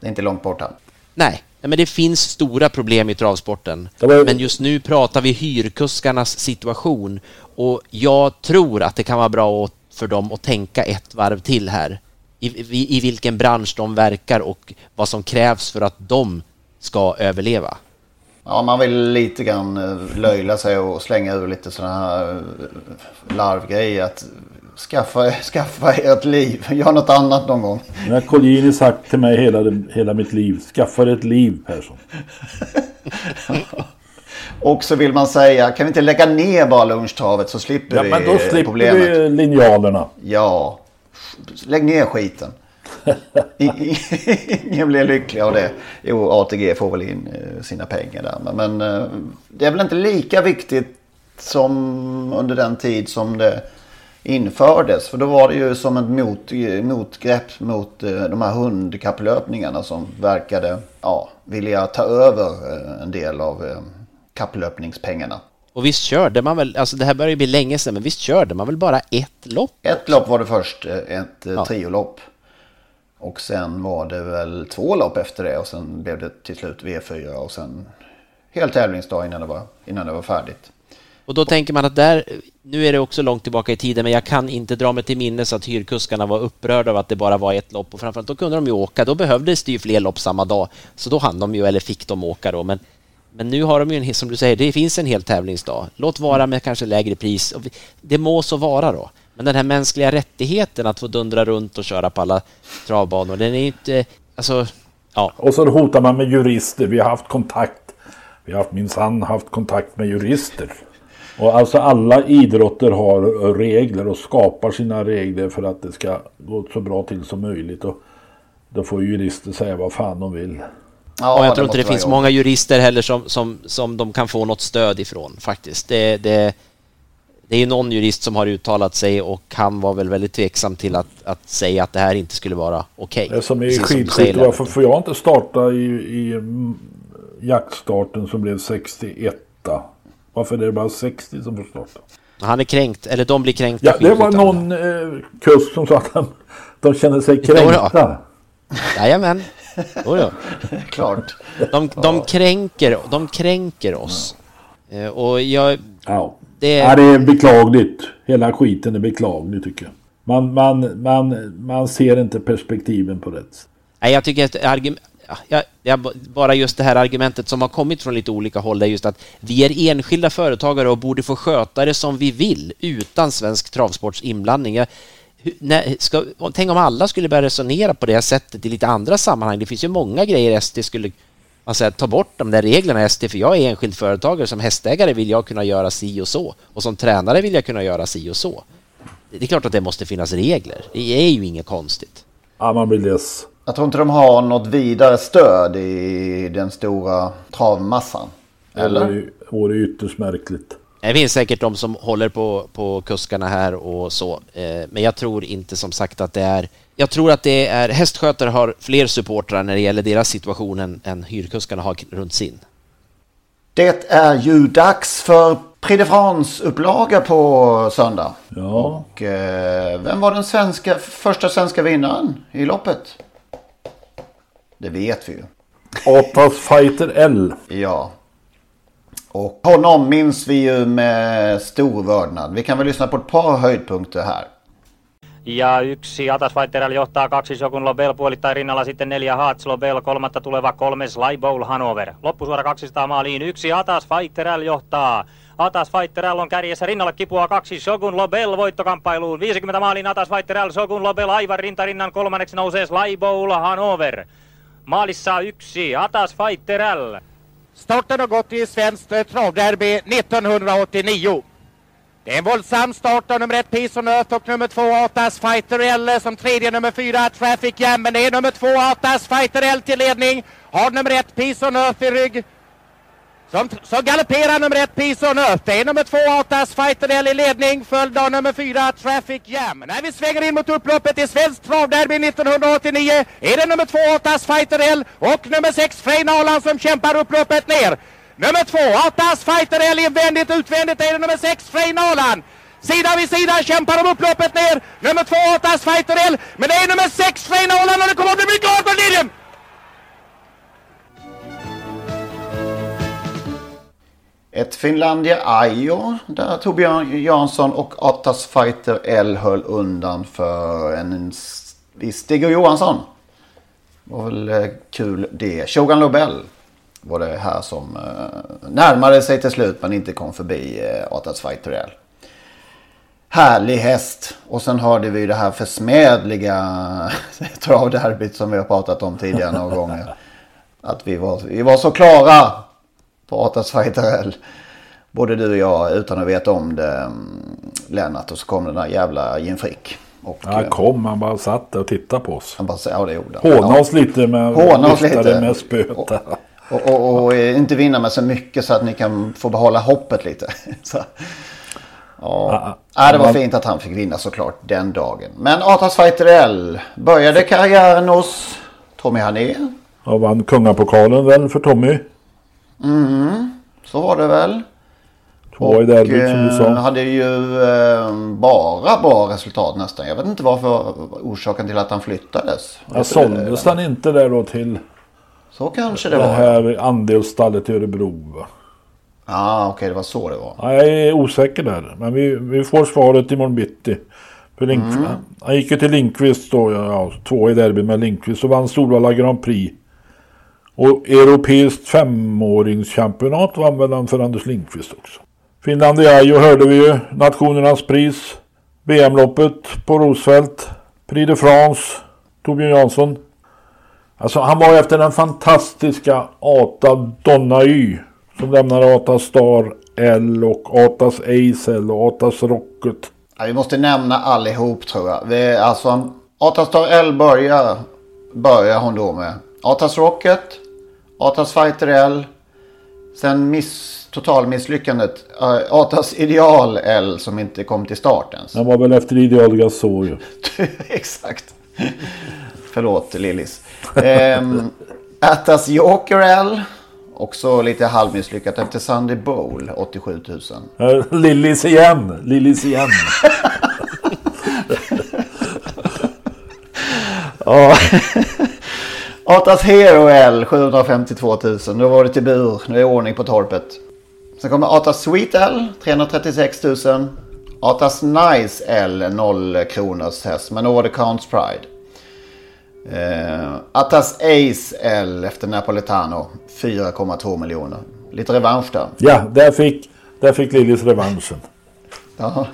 Det är inte långt borta. Nej, men det finns stora problem i travsporten. Men just nu pratar vi hyrkuskarnas situation och jag tror att det kan vara bra för dem att tänka ett varv till här i, i, i vilken bransch de verkar och vad som krävs för att de ska överleva. Ja, man vill lite grann eh, löjla sig och slänga ur lite sådana här eh, larvgrejer. Att skaffa, (laughs) skaffa er ett liv. Gör något annat någon gång. Det har Collini sagt till mig hela, hela mitt liv. Skaffa dig ett liv Persson. (laughs) Och så vill man säga, kan vi inte lägga ner bara lunchtravet så slipper Ja, vi men då slipper problemet. vi linjalerna. Ja, lägg ner skiten. (laughs) (laughs) Ingen blir lycklig av det. Jo, ATG får väl in eh, sina pengar där. Men, eh, det är väl inte lika viktigt som under den tid som det infördes. För då var det ju som ett mot, motgrepp mot eh, de här hundkapplöpningarna som verkade ja, vilja ta över eh, en del av eh, kapplöpningspengarna. Och visst körde man väl, alltså det här börjar ju bli länge sedan, men visst körde man väl bara ett lopp? Ett lopp var det först, ett Ja. triolopp. Och sen var det väl två lopp efter det och sen blev det till slut V4 och sen hel tävlingsdag innan det var, innan det var färdigt. Och då tänker man att där, nu är det också långt tillbaka i tiden, men jag kan inte dra mig till minnes att hyrkuskarna var upprörda av att det bara var ett lopp och framförallt då kunde de ju åka, då behövdes det ju fler lopp samma dag, så då hann de ju, eller fick de åka då, men men nu har de ju en, som du säger, det finns en hel tävlingsdag. Låt vara med kanske lägre pris. Det må så vara då. Men den här mänskliga rättigheten att få dundra runt och köra på alla travbanor, den är ju inte... Alltså, ja. Och så hotar man med jurister. Vi har haft kontakt. Vi har minsann haft kontakt med jurister. Och alltså alla idrotter har regler och skapar sina regler för att det ska gå så bra till som möjligt. Och då får jurister säga vad fan de vill och jag tror inte det finns många jurister heller som, som, som de kan få något stöd ifrån faktiskt. Det, det, det är någon jurist som har uttalat sig och han var väl väldigt tveksam till att, att säga att det här inte skulle vara okej. Det som är skidskytte. Varför får jag inte starta i, i mm, jaktstarten som blev 61? Varför är det bara 60 som får starta? Han är kränkt, eller de blir kränkta. Ja, det var någon eh, kusk som sa att de, de känner sig (laughs) kränkta. Jajamän. (laughs) Jo, jo. (laughs) Klart. De, de, kränker, de kränker oss. Eh, Och jag... Ja. Det, Ja, det är beklagligt. Hela skiten är beklaglig tycker jag. Man, man, man, man ser inte perspektiven på rätt. Nej, jag tycker att argument, ja, jag, bara just det här argumentet som har kommit från lite olika håll är just att vi är enskilda företagare och borde få sköta det som vi vill utan svensk travsports inblandning. Jag, när, ska, tänk om alla skulle börja resonera på det sättet i lite andra sammanhang. Det finns ju många grejer SD skulle man säger, ta bort de där reglerna SD, för jag är enskild företagare. Som hästägare vill jag kunna göra si och så och som tränare vill jag kunna göra si och så. Det är klart att det måste finnas regler. Det är ju inget konstigt. Ja, man blir less. Jag tror inte de har något vidare stöd i den stora travmassan. Eller? Det vore ytterst märkligt. Det finns säkert de som håller på, på kuskarna här och så, eh, men jag tror inte som sagt att det är... Jag tror att det är... Hästskötare har fler supportrar när det gäller deras situation än, än hyrkuskarna har runt sin. Det är ju dags för Prix de France-upplaga på söndag. Ja. Och eh, vem var den svenska, första svenska vinnaren i loppet? Det vet vi ju. Atas Fighter L. Ja. Och honom minns vi ju med stor vördnad. Vi kan väl lyssna på ett par höjdpunkter här. Ja yksi Atas Fighterell johtaa kaksi Sokun Lobel puolittain rinnalla sitten neljä Haats Lobel, kolmatta tuleva kolme Sly Bowl Hanover. Loppusuora 200 maaliin yksi Atas Fighterell johtaa. Atas Fighterell on kärjessä rinnalla kipua kaksi Shogun Lobel voittokamppailuun. 50 maaliin Atas Fighterell, Shogun Lobel aivan rintarinnan kolmanneksi nousee Sly Bowl Hanover. Maalissa yksi Atas Fighterell. Starten har gått i svenskt eh, travderby 1989. Det är en våldsam start av nummer ett Peace on Earth och nummer två Atas Fighter L eh, som tredje nummer fyra Traffic Jam. Men det är nummer två Atas Fighter L till ledning. Har nummer ett Peace on Earth i rygg. Som, så galopperar nummer ett Pison, upp. Det är nummer två Atas Fighter L i ledning följd av nummer fyra Traffic Jam. När vi svänger in mot upploppet i Svenskt Travderby 1989 är det nummer två Atas Fighter L och nummer sex Frein Arland som kämpar upploppet ner. Nummer två Atas Fighter invändigt utvändigt är det nummer sex Frein Arland. Sida vid sida kämpar de upploppet ner. Nummer två Atas Fighter Men det är nummer sex Frein Arland och det kommer att bli mycket hårt på linjen. Ett Finlandia Ajo där Torbjörn Jansson och Atas Fighter L höll undan för en viss Stig Johansson. Det var väl eh, kul det. Shogun Lobel var det här som eh, närmade sig till slut men inte kom förbi eh, Atas Fighter L. Härlig häst. Och sen hörde vi det här försmädliga (laughs) travderbyt som vi har pratat om tidigare några gånger. Att vi var, vi var så klara Atas Fighterell. Både du och jag utan att veta om det mm, Lennart. Och så kom den där jävla Jim Frick. Och, Ja, han kom, han bara satt där och tittade på oss. Han bara, ja det gjorde han. Hånade Ja. oss lite med, Hånade oss lite. med spöet där. Och, och, och eh, inte vinna med så mycket så att ni kan få behålla hoppet lite. (laughs) Så, ja. ja, det var fint att han fick vinna såklart den dagen. Men Atas Fighter L började karriären hos Tommy Hané. Ja, vann kungapokalen väl för Tommy. Mm, så var det väl. Två i derbyt som du sa. hade ju eh, bara bra resultat nästan. Jag vet inte varför orsaken till att han flyttades. Ja, såldes han inte där då till Så kanske det det var. här andelsstallet i Örebro? va? Ja, ah, okej det var så det var. Ja, jag är osäker där. Men vi, vi får svaret imorgon bitti. För Link, Mm. Han gick ju till Linkvist då, ja, två i derby med Linkvist och vann Solvalla Grand Prix. Och europeiskt femåringschampionat vann väl han för Anders Lindqvist också. Finlandiajo hörde vi ju, nationernas pris. VM-loppet på Roosevelt. Prix de France. Torbjörn Jansson. Alltså han var efter den fantastiska Ata Donnay Som lämnade Ata Star L och Atas Ace L och Atas Rocket. Ja, vi måste nämna allihop tror jag. Vi, alltså, Atastar L börjar, börjar hon då med. Atas Rocket, Atas Fighter L. Sen miss, totalmisslyckandet. Uh, Atas Ideal L som inte kom till start ens. Den var väl efter Ideal Gasol ju. (laughs) Exakt. Förlåt Lillis. Ehm, Atas Joker L. Också lite halvmisslyckat efter Sunday Bowl 87 000. Eh, Lillis igen. Lillis igen. (laughs) Ja. (laughs) Atas Hero L 752 000. Då var det till bur. Nu är det ordning på torpet. Sen kommer Atas Sweet L 336 000. Atas Nice L 0 kronors häst. Men då var det Counts Pride. Eh, Atas Ace L efter Napoletano 4,2 miljoner. Lite revansch där. Ja, där fick, där fick Lillis revanschen. Ja.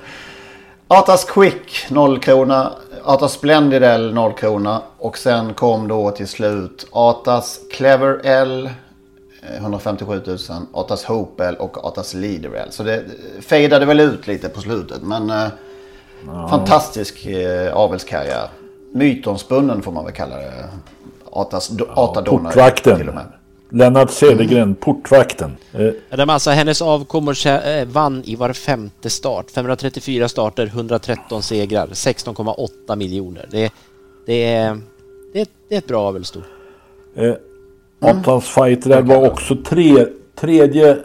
Atas Quick 0 krona. Atas Splendid L 0 krona. Och sen kom då till slut Atas Clever L eh, 157 000. Atas Hope L och Atas Leader L. Så det fejdade väl ut lite på slutet. Men eh, fantastisk eh, avelskarriär. Mytomspunnen får man väl kalla det. Atas, do, Atadonna till och med. Lennart Cedergren, portvakten. Eh, Alltså, hennes avkommor eh, vann i var femte start. 534 starter, 113 segrar, 16,8 miljoner. Det, det, är, det, är, det är ett bra avelsto. Eh, Attans fighter där var också tre, tredje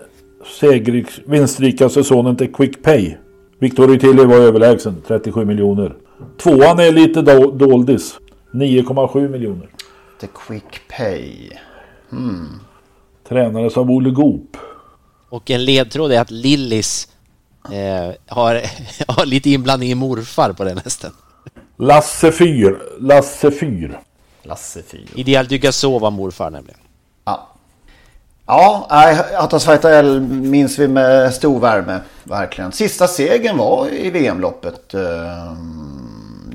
segrik, vinstrika säsongen till Quick Pay. Victor Tilly var överlägsen, 37 miljoner. Tvåan är lite do, doldis, 9,7 miljoner. The Quick Pay. Hmm. Tränades av Olle Goop. Och en ledtråd är att Lillis eh, har, (laughs) har lite inblandning i morfar på den hästen. Lasse Fyr. Lasse Fyr. Lasse Fyr. Ideal Dugasov var morfar nämligen. Ja. Ja, Atlas L minns vi med stor värme. Verkligen. Sista segern var i VM-loppet. Eh,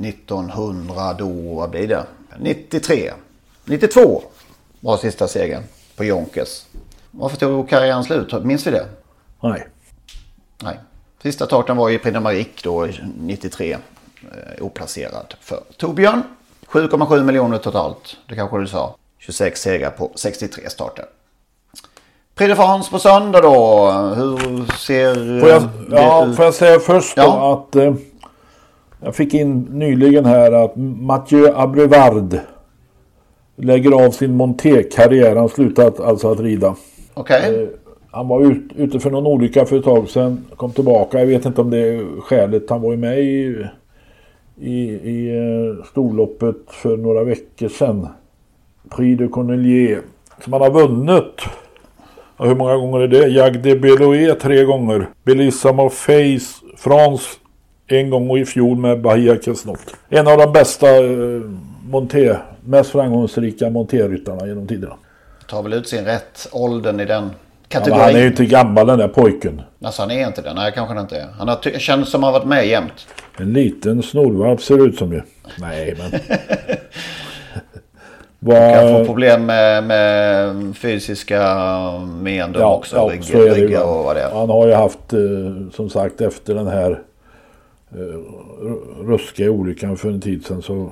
1900 då, vad blir det? 93. 92 var sista segern på Jonkes. Varför tog karriären slut? Minns vi det? Nej. Nej. Sista starten var i Prix då 93. Eh, oplacerad för Torbjörn. 7,7 miljoner totalt. Det kanske du sa. 26 segrar på 63 starter. Prix de France på söndag då. Hur ser Får jag, det ja, ut? får jag säga först då Ja. att eh, jag fick in nyligen här att Mathieu Abrevard lägger av sin monté-karriär. Han slutat alltså att rida. Okej. Eh, han var ut, ute för någon olycka för ett tag sedan. Kom tillbaka. Jag vet inte om det är skäligt. Han var ju med i, i, i eh, storloppet för några veckor sedan. Prix de Cornelier. Som han har vunnit. Ja, hur många gånger är det? Jag de Beloé tre gånger. Bellissimo Face France en gång och i fjol med Bahia Kesnot. En av de bästa eh, monté, mest framgångsrika montéryttarna genom tiderna. tar väl ut sin rätt. Åldern i den Ja, kategorin. men han är ju inte gammal den där pojken. Alltså han är inte det. Nej, kanske han inte är. Han har känns som han har varit med jämt. En liten snorvalp ser det ut som ju. Nej, men... (laughs) Kan få problem med, med fysiska meenden också. ja, rygg, så är det ju. och vad det är. Han har ju haft, eh, som sagt, efter den här eh, ruskiga olyckan för en tid sedan så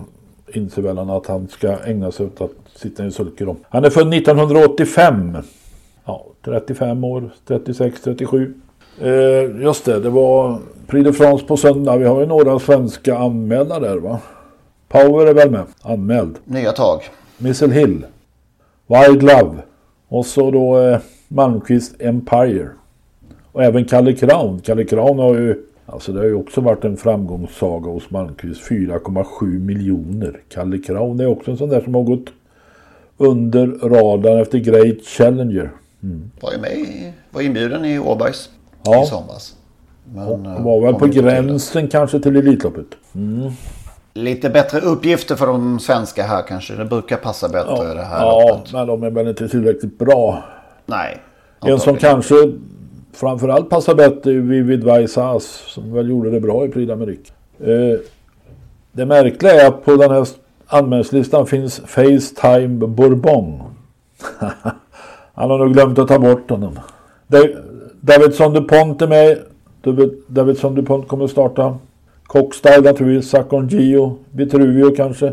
inser väl han att han ska ägna sig åt att sitta i en sulky då. Han är född 1985. Ja, 35 år, 36, 37. Eh, just det, det var Prix de France på söndag. Vi har ju några svenska anmälda där va? Power är väl med, anmäld. Nya tag. Missile Hill. Wild Love. Och så då eh, Malmqvist Empire. Och även Kalle Kraun. Kalle Kraun har ju... Alltså det har ju också varit en framgångssaga hos Malmqvist. 4,7 miljoner. Kalle Kraun är också en sån där som har gått under radarn efter Great Challenger. Mm. Var ju med i, var inbjuden i Åbergs Ja. i somras. Men, eh, var väl på inte till det. gränsen kanske till Elitloppet. Mm. Lite bättre uppgifter för de svenska här kanske. Det brukar passa bättre det här ja loppet. men de är väl inte tillräckligt bra. Nej. En som kanske framförallt passar bättre Vivid Vaisas som väl gjorde det bra i Prix d'Amérique. Eh, det märkliga är att på den här anmälningslistan finns Facetime Bourbon. (laughs) Han har nog glömt att ta bort honom. Davidson DuPont är med. Davidson DuPont kommer att starta. Cockstyle naturligtvis. Sacon Gio. Vitruvio kanske.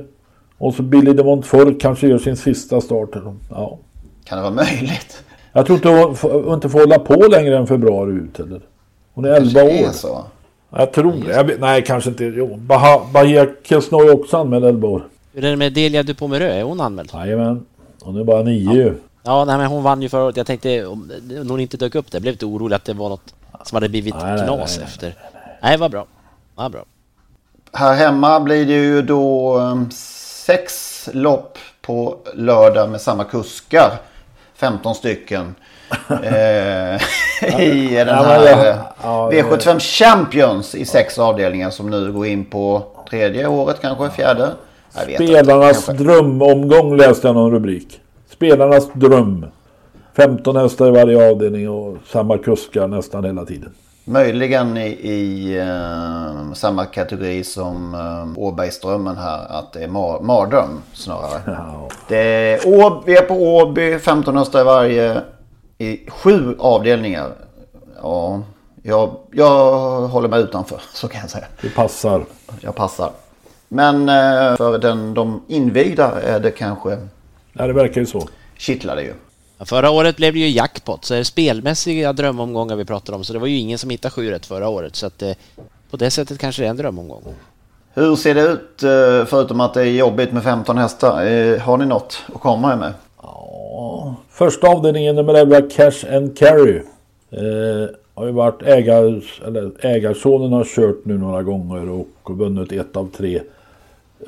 Och så Billy de Montfort kanske gör sin sista start. Ja. Kan det vara möjligt? Jag tror inte hon, inte får hålla på längre än februari ut eller? Hon är 11 Det är år. så. Jag tror det. Jag vet, nej, kanske inte. Jo. Bahia Kesnoy är också anmäld 11 år. Hur är det med Delia Dupomerö? Är hon anmäld? Jajamän. Hon är bara 9 ju. Ja, nej, men hon vann ju förra året. Jag tänkte om om hon inte dök upp där, blev lite orolig att det var något som hade blivit Nej, knas nej, nej, efter. Nej, vad bra. Ja, bra. Här hemma blir det ju då um, sex lopp på lördag med samma kuskar. 15 stycken. eh, I den här eh, ja, V75 Champions i sex avdelningar som nu går in på tredje året kanske, fjärde. Inte, Spelarnas kanske. drömomgång läste jag någon rubrik. Spelarnas dröm. 15 hästar i varje avdelning och samma kuskar nästan hela tiden. Möjligen i, i eh, samma kategori som uh, Åbergsdrömmen här. Att det är mar- mardröm snarare. Det är, Å- vi är på Åby, 15 hästar i varje. I sju avdelningar. Ja, jag, jag håller mig utanför (laughs) så kan jag säga. Det passar. Jag passar. Men eh, för den, de invigda är det kanske... Ja, det verkar ju så. Kittlar det ju. Ja, Förra året blev det ju jackpot, så är det spelmässiga drömomgångar vi pratar om. Så det var ju ingen som hittade sju rätt förra året. Så att eh, på det sättet kanske det är en drömomgång. Hur ser det ut eh, förutom att det är jobbigt med 15 hästar? Eh, Har ni något att komma med? Första avdelningen nummer 11 Cash and Carry. Eh, har ju varit ägar, eller ägarsonen har kört nu några gånger och vunnit ett av tre.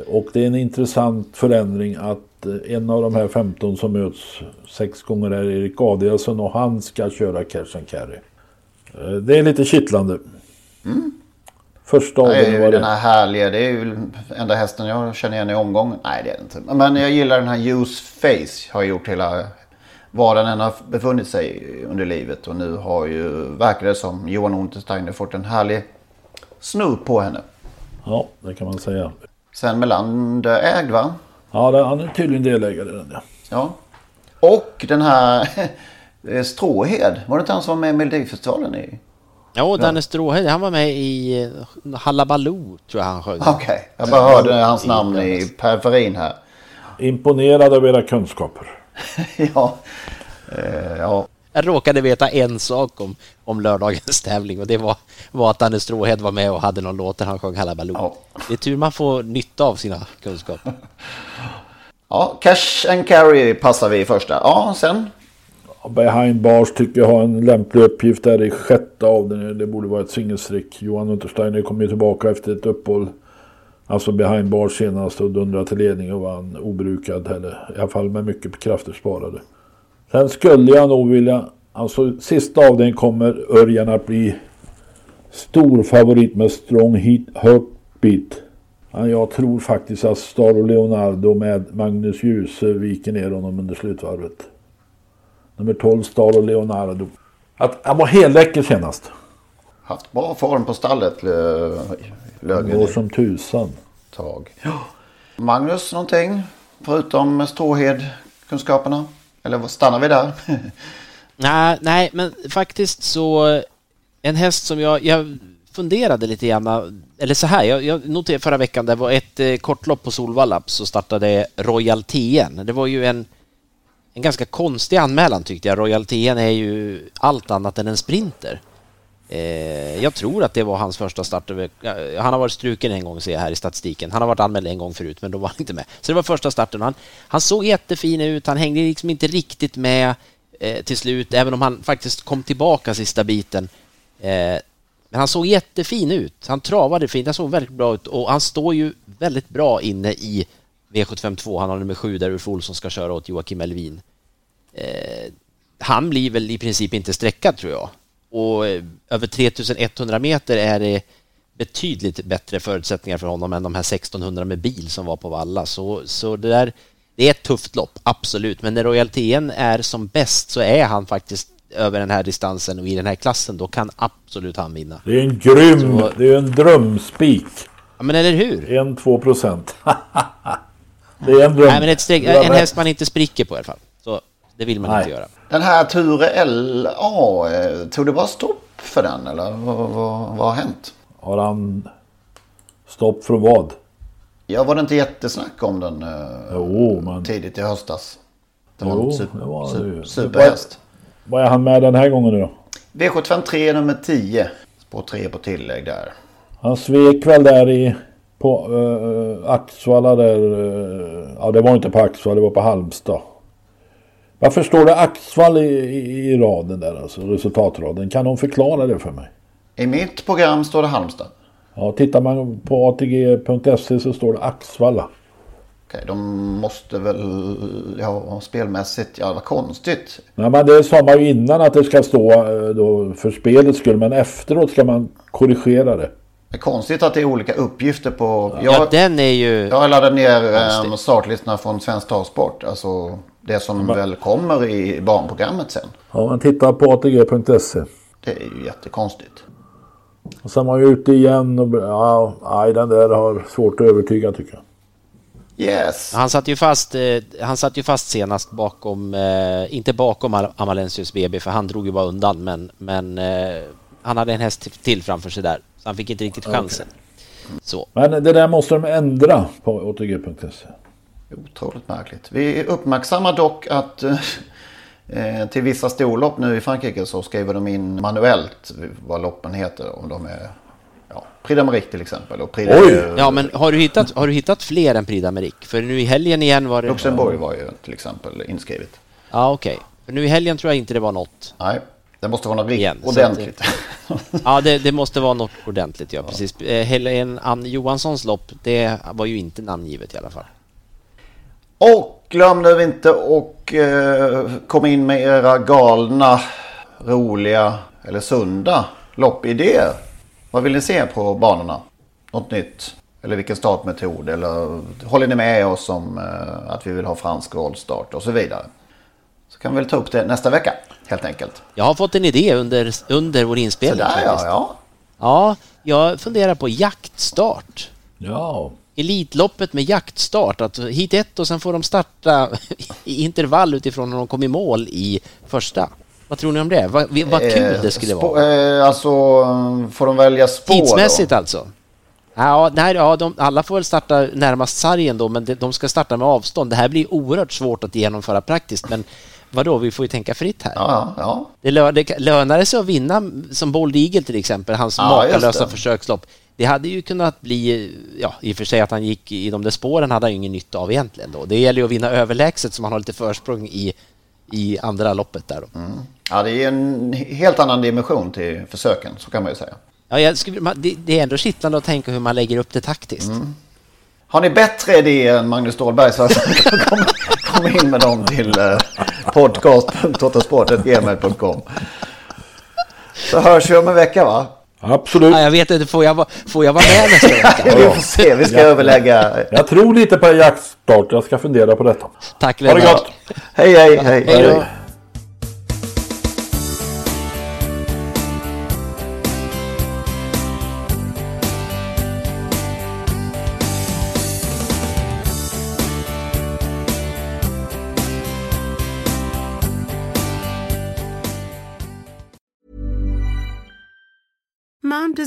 Och det är en intressant förändring att eh, en av de här 15 som möts sex gånger är Erik Adielsson och han ska köra Cash and Carry. Eh, det är lite kittlande. Första Det är avdelningen ju var den det. här härliga, det är ju enda hästen jag känner igen i omgången. Nej det är det inte. Men jag gillar den här Use Face. Har gjort hela, var den än har befunnit sig under livet. Och nu har ju, verkar det som, Johan Untersteiner fått en härlig snurr på henne. Ja, det kan man säga. Sen Melander ägd va? Ja, det, han är tydligen delägare i den. Ja. Ja. Och den här (laughs) eh, Stråhed. Var det inte han som var med i Melodifestivalen i? Jo, Danne Stråhed, han var med i eh, Hallabaloo, tror jag han sjöng. Okej, jag bara hörde hans namn i periferin här. Imponerad av era kunskaper. (laughs) ja. Eh, ja. Jag råkade veta en sak om, om lördagens (laughs) tävling och det var, var att Danne Stråhed var med och hade någon låt där han sjöng Hallabaloo. Det är tur man får nytta av sina kunskaper. (laughs) Ja, cash and carry passar vi i första. Ja, sen. Behind bars tycker jag har en lämplig uppgift där i sjätte avdelningen. Det borde vara ett singelstreck. Johan Untersteiner kom ju tillbaka efter ett uppehåll. Alltså behind bars senast och dundrade till ledning och vann obrukad. Eller i alla fall med mycket krafter sparade. Sen skulle jag nog vilja... Alltså sista avdelningen kommer Örjan att bli stor favorit med strong heat. Ja, jag tror faktiskt att Staro Leonardo med Magnus Djuse viker ner honom under slutvarvet. Nummer 12 Star och Leonardo. Att han var helläcker senast. Haft bra form på stallet Lö- Löfgren. Går som tusan. Tag. Magnus någonting? Förutom stråhed-kunskaperna? Eller stannar vi där? (laughs) Nej, nej, men faktiskt så en häst som jag, jag funderade lite grann, eller så här, jag, jag noterade förra veckan, det var ett eh, kortlopp på Solvalla så startade Royal TN. Det var ju en, en ganska konstig anmälan tyckte jag. Royal TN är ju allt annat än en sprinter. Eh, jag tror att det var hans första start. över- eh, Han har varit struken en gång ser jag här i statistiken. Han har varit anmäld en gång förut, men då var han inte med. Så det var första starten. Han, han såg jättefin ut. Han hängde liksom inte riktigt med eh, till slut, även om han faktiskt kom tillbaka sista biten. Eh, men han såg jättefin ut. Han travade fint. Han såg väldigt bra ut och han står ju väldigt bra inne i V752. Han har nummer sju där Ulf Olsson ska köra åt Joakim Elvin. Eh, han blir väl i princip inte sträckad tror jag. Och eh, över 3100 meter är det betydligt bättre förutsättningar för honom än de här 1600 med bil som var på Valla. Så, så det där, det är ett tufft lopp, absolut. Men när Royal TN är som bäst så är han faktiskt över den här distansen och i den här klassen, då kan absolut han vinna. Det är en grym, Så- det är en drömspik. Ja, men eller hur? En, två procent. (laughs) det är en dröm. Nej, men ett har en häst man inte spricker på i alla fall. Så det vill man Nej. inte göra. Den här Ture LA, tog det bara stopp för den eller vad, vad, vad har hänt? Har han stopp från vad? Ja, var det inte jättesnack om den eh, Jo, men... tidigt i höstas? Det var Jo, super, det var det ju. superhäst. Vad är han med den här gången nu då? V753 nummer 10. Spår 3 på tillägg där. Han svek väl där i på uh, Axvalla där. eh, ja, det var inte på Axvalla, det var på Halmstad. Varför står det Axvall i, i, i raden där, alltså resultatraden? Kan de förklara det för mig? I mitt program står det Halmstad. Ja, tittar man på ATG.se så står det Axvalla. Okej, de måste väl, ja spelmässigt, ja vad konstigt. Nej, men det sa man ju innan att det ska stå eh, då för spelets skull, men efteråt ska man korrigera det. Det är konstigt att det är olika uppgifter på... Ja, den är ju... Jag har laddat ner konstigt. um, startlistorna från Svensk Travsport. Alltså det som väl kommer i barnprogrammet sen. Ja, man tittar på ATG.se. Det är ju jättekonstigt. Och sen var jag ute igen och ja, nej, den där har svårt att övertyga tycker jag. Yes. Han satt ju fast, eh, han satt ju fast senast bakom, eh, inte bakom Am- Amalensius BB för han drog ju bara undan men, men eh, han hade en häst till framför sig där så han fick inte riktigt chansen. Så. Men det där måste de ändra på ATG.se. Otroligt märkligt. Vi uppmärksammar dock att eh, till vissa storlopp nu i Frankrike så skriver de in manuellt vad loppen heter. Om de är ja, Prix d'Amérique till exempel. Och Prix de- Ja men har du, hittat, har du hittat fler än Prix d'Amérique? För nu i helgen igen var det... Luxemburg var ju till exempel inskrivet. Ja okej. För nu i helgen tror jag inte det var något. Nej, det måste vara något riktigt Igen, att- ordentligt. (laughs) Ja det, det måste vara något ordentligt ja, precis. Eh, Helen Ann Johanssons lopp, det var ju inte namngivet i alla fall. Och glöm nu inte och eh, kom in med era galna, roliga eller sunda loppidéer. Vad vill ni se på banorna? Något nytt? Eller vilken startmetod? Eller håller ni med oss om eh, att vi vill ha fransk voltstart och så vidare? Så kan vi väl ta upp det nästa vecka helt enkelt. Jag har fått en idé under, under vår inspelning. Sådär ja, ja. Ja, jag funderar på jaktstart. Ja. Elitloppet med jaktstart. Att hit ett och sen får de starta i intervall utifrån när de kom i mål i första. Vad tror ni om det? Vad, vad kul Eh, det skulle vara. Eh, alltså, får de välja spår Tidsmässigt då? alltså? Ja, nej, ja, de, alla får väl starta närmast sargen då, men de, de ska starta med avstånd. Det här blir oerhört svårt att genomföra praktiskt, men vadå, vi får ju tänka fritt här. Ja, ja. Det, lö, det lönar det sig att vinna som Bold Eagle till exempel, hans Ja, makalösa försökslopp. Det hade ju kunnat bli, ja i och för sig att han gick i de där spåren hade han ju ingen nytta av egentligen då. Det gäller ju att vinna överlägset så man har lite försprång i, i andra loppet där då. Ja, det är en helt annan dimension till försöken, så kan man ju säga. Ja, skulle, det, är ändå kittlande att tänka hur man lägger upp det taktiskt. Har ni bättre idéer än Magnus Ståhlberg så (laughs) kom, kom in med dem till eh, podcast.totosport.gmail.com Så hörs vi om en vecka va? Absolut. Ja, jag vet inte, får jag, vara- får jag vara med nästa vecka? (laughs) Vi får se, vi ska överlägga. Jag tror lite på jaktstart. Jag ska fundera på detta. Tack Ha det Lennart. gott. Hej hej hej. Hej då.